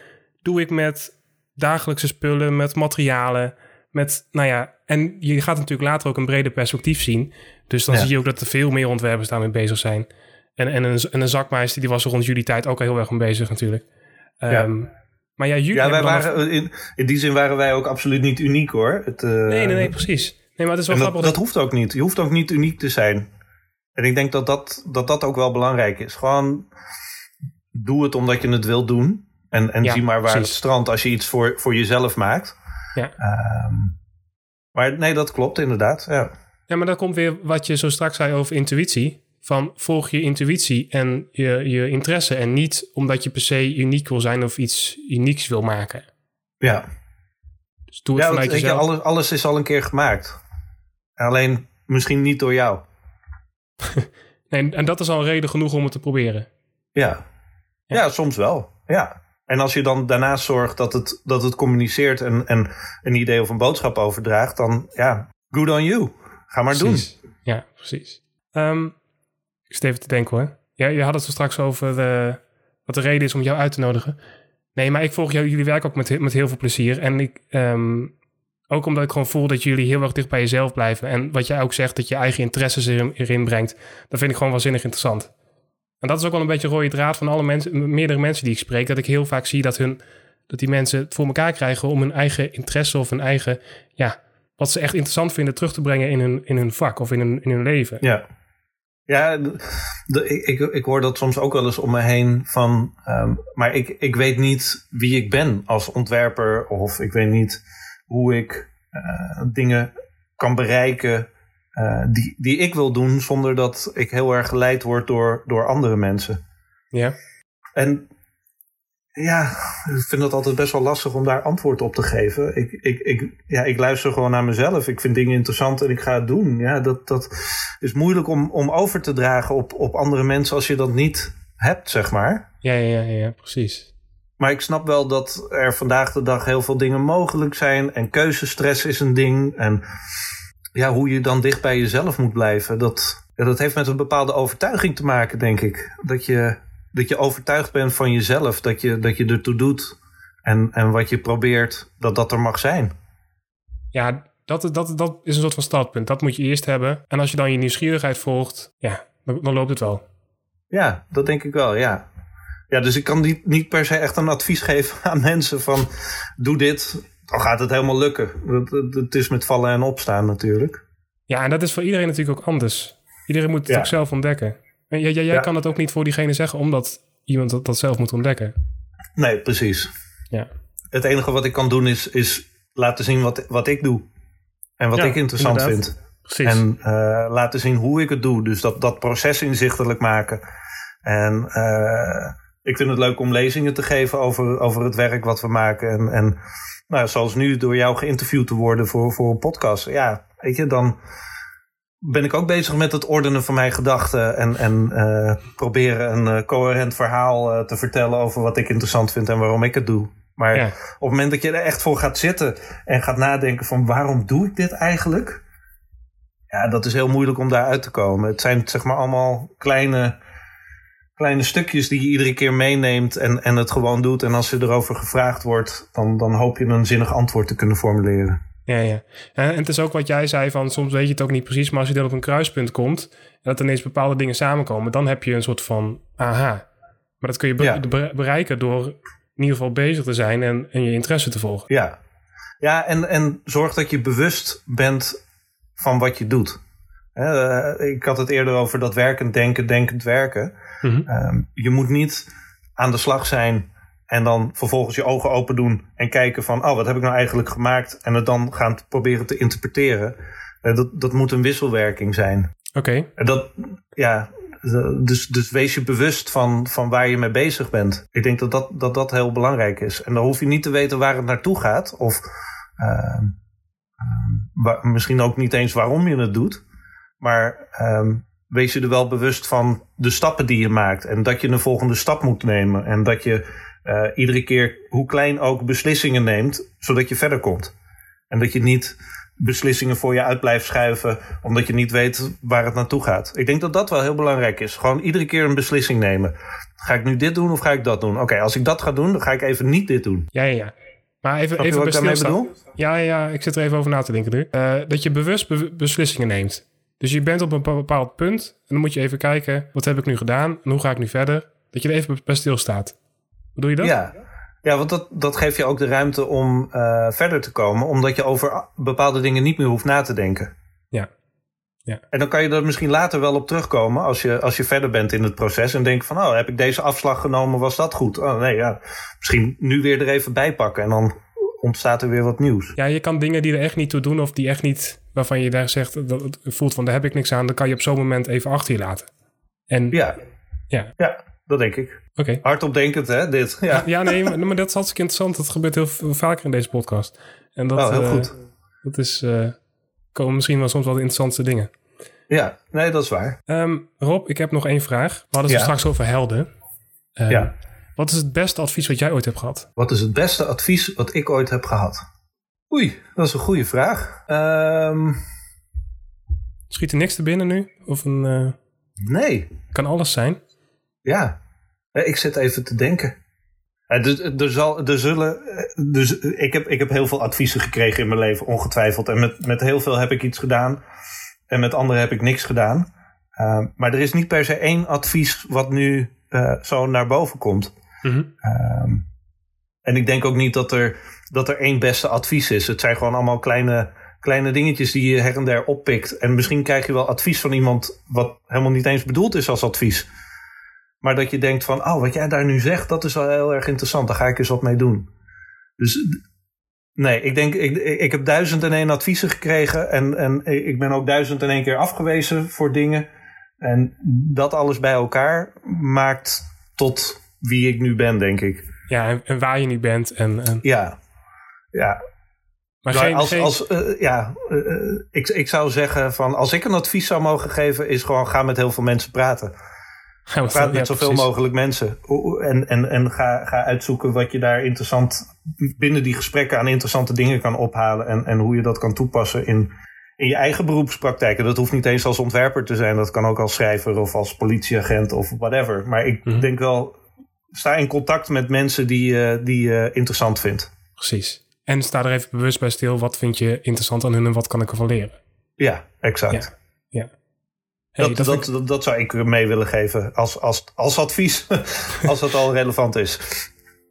doe ik met dagelijkse spullen, met materialen, met, nou ja, en je gaat natuurlijk later ook een breder perspectief zien. Dus dan zie je ook dat er veel meer ontwerpers daarmee bezig zijn. En, en, een, en een zakmeister, die was er rond jullie tijd ook al heel erg mee bezig natuurlijk. Ja. Um, maar ja, jullie ja wij waren, in, in die zin waren wij ook absoluut niet uniek hoor. Het, uh, nee, nee, nee, precies. Nee, maar het is wel grappig. Dat, dat hoeft ook niet. Je hoeft ook niet uniek te zijn. En ik denk dat dat, dat, dat ook wel belangrijk is. Gewoon doe het omdat je het wilt doen. En, en ja, zie maar waar precies. het strandt als je iets voor, voor jezelf maakt. Ja. Um, maar nee, dat klopt inderdaad. Ja. ja, maar dan komt weer wat je zo straks zei over intuïtie. Van volg je intuïtie en je, je interesse. En niet omdat je per se uniek wil zijn of iets unieks wil maken. Ja. Dus doe het ja, vanuit jezelf. Je, alles, alles is al een keer gemaakt. Alleen misschien niet door jou. (laughs) nee, en dat is al reden genoeg om het te proberen. Ja. Ja, ja soms wel. Ja. En als je dan daarnaast zorgt dat het, dat het communiceert en, en een idee of een boodschap overdraagt, dan ja, good on you. Ga maar precies. doen. Ja, precies. Um, ik zit even te denken hoor. Ja, je had het zo straks over de, wat de reden is om jou uit te nodigen. Nee, maar ik volg jou, jullie werk ook met, met heel veel plezier. En ik, um, ook omdat ik gewoon voel dat jullie heel erg dicht bij jezelf blijven. En wat jij ook zegt, dat je eigen interesses erin, brengt. Dat vind ik gewoon waanzinnig interessant. En dat is ook wel een beetje rode draad van alle mensen, meerdere mensen die ik spreek. Dat ik heel vaak zie dat, hun, dat die mensen het voor elkaar krijgen om hun eigen interesse of hun eigen, ja, wat ze echt interessant vinden terug te brengen in hun, in hun vak of in hun, in hun leven. Ja. Ja, de, ik, ik, hoor dat soms ook wel eens om me heen van, um, maar ik, ik weet niet wie ik ben als ontwerper of ik weet niet hoe ik uh, dingen kan bereiken uh, die, die ik wil doen zonder dat ik heel erg geleid word door, door andere mensen. Ja. En ja, ik vind het altijd best wel lastig om daar antwoord op te geven. Ik, ik, ik, ja, ik luister gewoon naar mezelf. Ik vind dingen interessant en ik ga het doen. Ja, dat, dat is moeilijk om, om over te dragen op, op andere mensen als je dat niet hebt, zeg maar. Ja, ja, ja, ja precies. Maar ik snap wel dat er vandaag de dag heel veel dingen mogelijk zijn. En keuzestress is een ding. En ja, hoe je dan dicht bij jezelf moet blijven, dat, ja, dat heeft met een bepaalde overtuiging te maken, denk ik. Dat je, dat je overtuigd bent van jezelf, dat je, dat je ertoe doet. En, en wat je probeert, dat dat er mag zijn. Ja, dat, dat, dat is een soort van startpunt. Dat moet je eerst hebben. En als je dan je nieuwsgierigheid volgt, ja, dan, dan loopt het wel. Ja, dat denk ik wel, ja. Ja, dus ik kan niet, niet per se echt een advies geven (laughs) aan mensen van doe dit, dan gaat het helemaal lukken. Het is met vallen en opstaan natuurlijk. Ja, en dat is voor iedereen natuurlijk ook anders. Iedereen moet het ook zelf ontdekken. En jij, jij, kan het ook niet voor diegene zeggen, omdat iemand dat, dat zelf moet ontdekken. Nee, precies. Ja. Het enige wat ik kan doen is, is laten zien wat, wat ik doe. En wat ik interessant vind. Precies. En uh, laten zien hoe ik het doe. Dus dat, dat proces inzichtelijk maken. En uh, ik vind het leuk om lezingen te geven over, over het werk wat we maken. En, en nou, zoals nu door jou geïnterviewd te worden voor, voor een podcast. Ja, weet je, dan ben ik ook bezig met het ordenen van mijn gedachten. En, en uh, proberen een uh, coherent verhaal uh, te vertellen over wat ik interessant vind en waarom ik het doe. Maar ja. op het moment dat je er echt voor gaat zitten en gaat nadenken van waarom doe ik dit eigenlijk? Ja, dat is heel moeilijk om daar uit te komen. Het zijn zeg maar allemaal kleine kleine stukjes die je iedere keer meeneemt en, en het gewoon doet. En als je erover gevraagd wordt, dan, dan hoop je een zinnig antwoord te kunnen formuleren. Ja, ja. En het is ook wat jij zei van soms weet je het ook niet precies, maar als je dan op een kruispunt komt en dat ineens bepaalde dingen samenkomen, dan heb je een soort van aha. Maar dat kun je bereiken door in ieder geval bezig te zijn en, en je interesse te volgen. Ja, ja en, en zorg dat je bewust bent van wat je doet. Uh, ik had het eerder over dat werkend denken, denkend werken. Mhm. Ehm, je moet niet aan de slag zijn en dan vervolgens je ogen open doen en kijken van, oh, wat heb ik nou eigenlijk gemaakt? En het dan gaan proberen te interpreteren. Uh, dat, dat moet een wisselwerking zijn. Oké. Okay. Dat, ja, dus, dus wees je bewust van, van waar je mee bezig bent. Ik denk dat dat, dat dat heel belangrijk is. En dan hoef je niet te weten waar het naartoe gaat. Of uh, uh, misschien ook niet eens waarom je het doet. Maar um, wees je er wel bewust van de stappen die je maakt. En dat je een volgende stap moet nemen. En dat je uh, iedere keer, hoe klein ook, beslissingen neemt. Zodat je verder komt. En dat je niet beslissingen voor je uit blijft schuiven. Omdat je niet weet waar het naartoe gaat. Ik denk dat dat wel heel belangrijk is. Gewoon iedere keer een beslissing nemen. Ga ik nu dit doen of ga ik dat doen? Oké, als ik dat ga doen, dan ga ik even niet dit doen. Ja, ja, ja. Maar even, even daarmee bedoel? Ja, ja, ik zit er even over na te denken nu. Uh, dat je bewust beslissingen neemt. Dus je bent op een bepaald punt en dan moet je even kijken, wat heb ik nu gedaan en hoe ga ik nu verder? Dat je er even bij stilstaat. Bedoel je dat? Ja, ja want dat, dat geeft je ook de ruimte om uh, verder te komen, omdat je over bepaalde dingen niet meer hoeft na te denken. Ja. Ja. En dan kan je er misschien later wel op terugkomen als je, als je verder bent in het proces en denkt van, oh, heb ik deze afslag genomen, was dat goed? Oh nee, ja, misschien nu weer er even bij pakken en dan ontstaat er weer wat nieuws. Ja, je kan dingen die er echt niet toe doen of die echt niet, waarvan je daar zegt, dat voelt van daar heb ik niks aan, dan kan je op zo'n moment even achter je laten. En, ja. Ja. ja, dat denk ik. Oké. Okay. Hardop denkend, hè, dit. Ja, ja nee, maar, maar, dat is hartstikke interessant. Dat gebeurt heel veel vaker in deze podcast. En dat, oh, heel uh, goed. Dat is, uh, komen misschien wel soms wel de interessantste dingen. Ja, nee, dat is waar. Um, Rob, ik heb nog één vraag. We hadden het ja. straks over helden. Um, ja. Wat is het beste advies wat jij ooit hebt gehad? Wat is het beste advies wat ik ooit heb gehad? Oei, dat is een goede vraag. Um... Schiet er niks te binnen nu? Of een, uh... Nee. Kan alles zijn? Ja, ik zit even te denken. Er, er, zal, er zullen. Dus ik, heb, ik heb heel veel adviezen gekregen in mijn leven, ongetwijfeld. En met, met heel veel heb ik iets gedaan. En met anderen heb ik niks gedaan. Uh, maar er is niet per se één advies wat nu uh, zo naar boven komt. Mm -hmm. um, en ik denk ook niet dat er, dat er één beste advies is. Het zijn gewoon allemaal kleine, kleine dingetjes die je her en der oppikt. En misschien krijg je wel advies van iemand wat helemaal niet eens bedoeld is als advies. Maar dat je denkt van, oh, wat jij daar nu zegt, dat is wel heel erg interessant. Daar ga ik eens wat mee doen. Dus nee, ik denk, ik, ik heb duizend en één adviezen gekregen. En, en ik ben ook duizend en één keer afgewezen voor dingen. En dat alles bij elkaar maakt tot wie ik nu ben, denk ik. Ja, en, waar je nu bent. En, ja. Maar geen, als, geen... als, uh, ja, uh, ik, ik zou zeggen van als ik een advies zou mogen geven, is gewoon ga met heel veel mensen praten. (laughs) Ga met, Praat met zoveel mogelijk mensen. En, en, en ga, ga uitzoeken wat je daar interessant binnen die gesprekken aan interessante dingen kan ophalen. En, en hoe je dat kan toepassen in, in je eigen beroepspraktijk. En dat hoeft niet eens als ontwerper te zijn. Dat kan ook als schrijver of als politieagent of whatever. Maar ik mm-hmm. denk wel, sta in contact met mensen die, uh, die je interessant vindt. Precies. En sta er even bewust bij stil. Wat vind je interessant aan hun en wat kan ik ervan leren? Ja, exact. Ja. ja. Hey, dat, dat, dat, dat, zou ik mee willen geven als, als, als advies. (laughs) als dat al relevant is.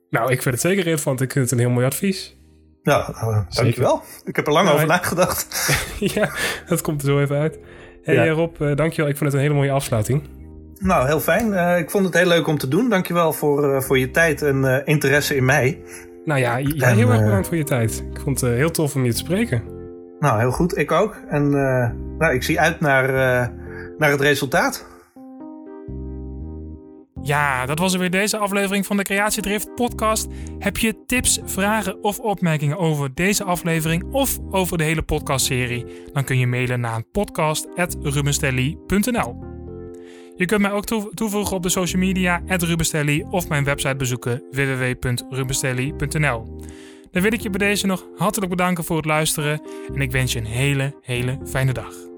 Nou, ik vind het zeker relevant. Ik vind het een heel mooi advies. Ja, uh, dankjewel. Ik heb er lang nou, over nagedacht. (laughs) ja, dat komt er zo even uit. Hey ja. Rob, uh, dankjewel. Ik vond het een hele mooie afsluiting. Nou, heel fijn. Uh, ik vond het heel leuk om te doen. Dankjewel voor, voor je tijd en interesse in mij. Nou ja, ja heel erg bedankt voor je tijd. Ik vond het heel tof om je te spreken. Nou, heel goed. Ik ook. En nou, ik zie uit naar, naar het resultaat. Ja, dat was er weer deze aflevering van de Creatiedrift podcast. Heb je tips, vragen of opmerkingen over deze aflevering of over de hele podcastserie? Dan kun je mailen naar podcast.rubenstelly.nl je kunt mij ook toevoegen op de social media, Rubenstelly, of mijn website bezoeken, www.rubenstelly.nl. Dan wil ik je bij deze nog hartelijk bedanken voor het luisteren en ik wens je een hele, hele fijne dag.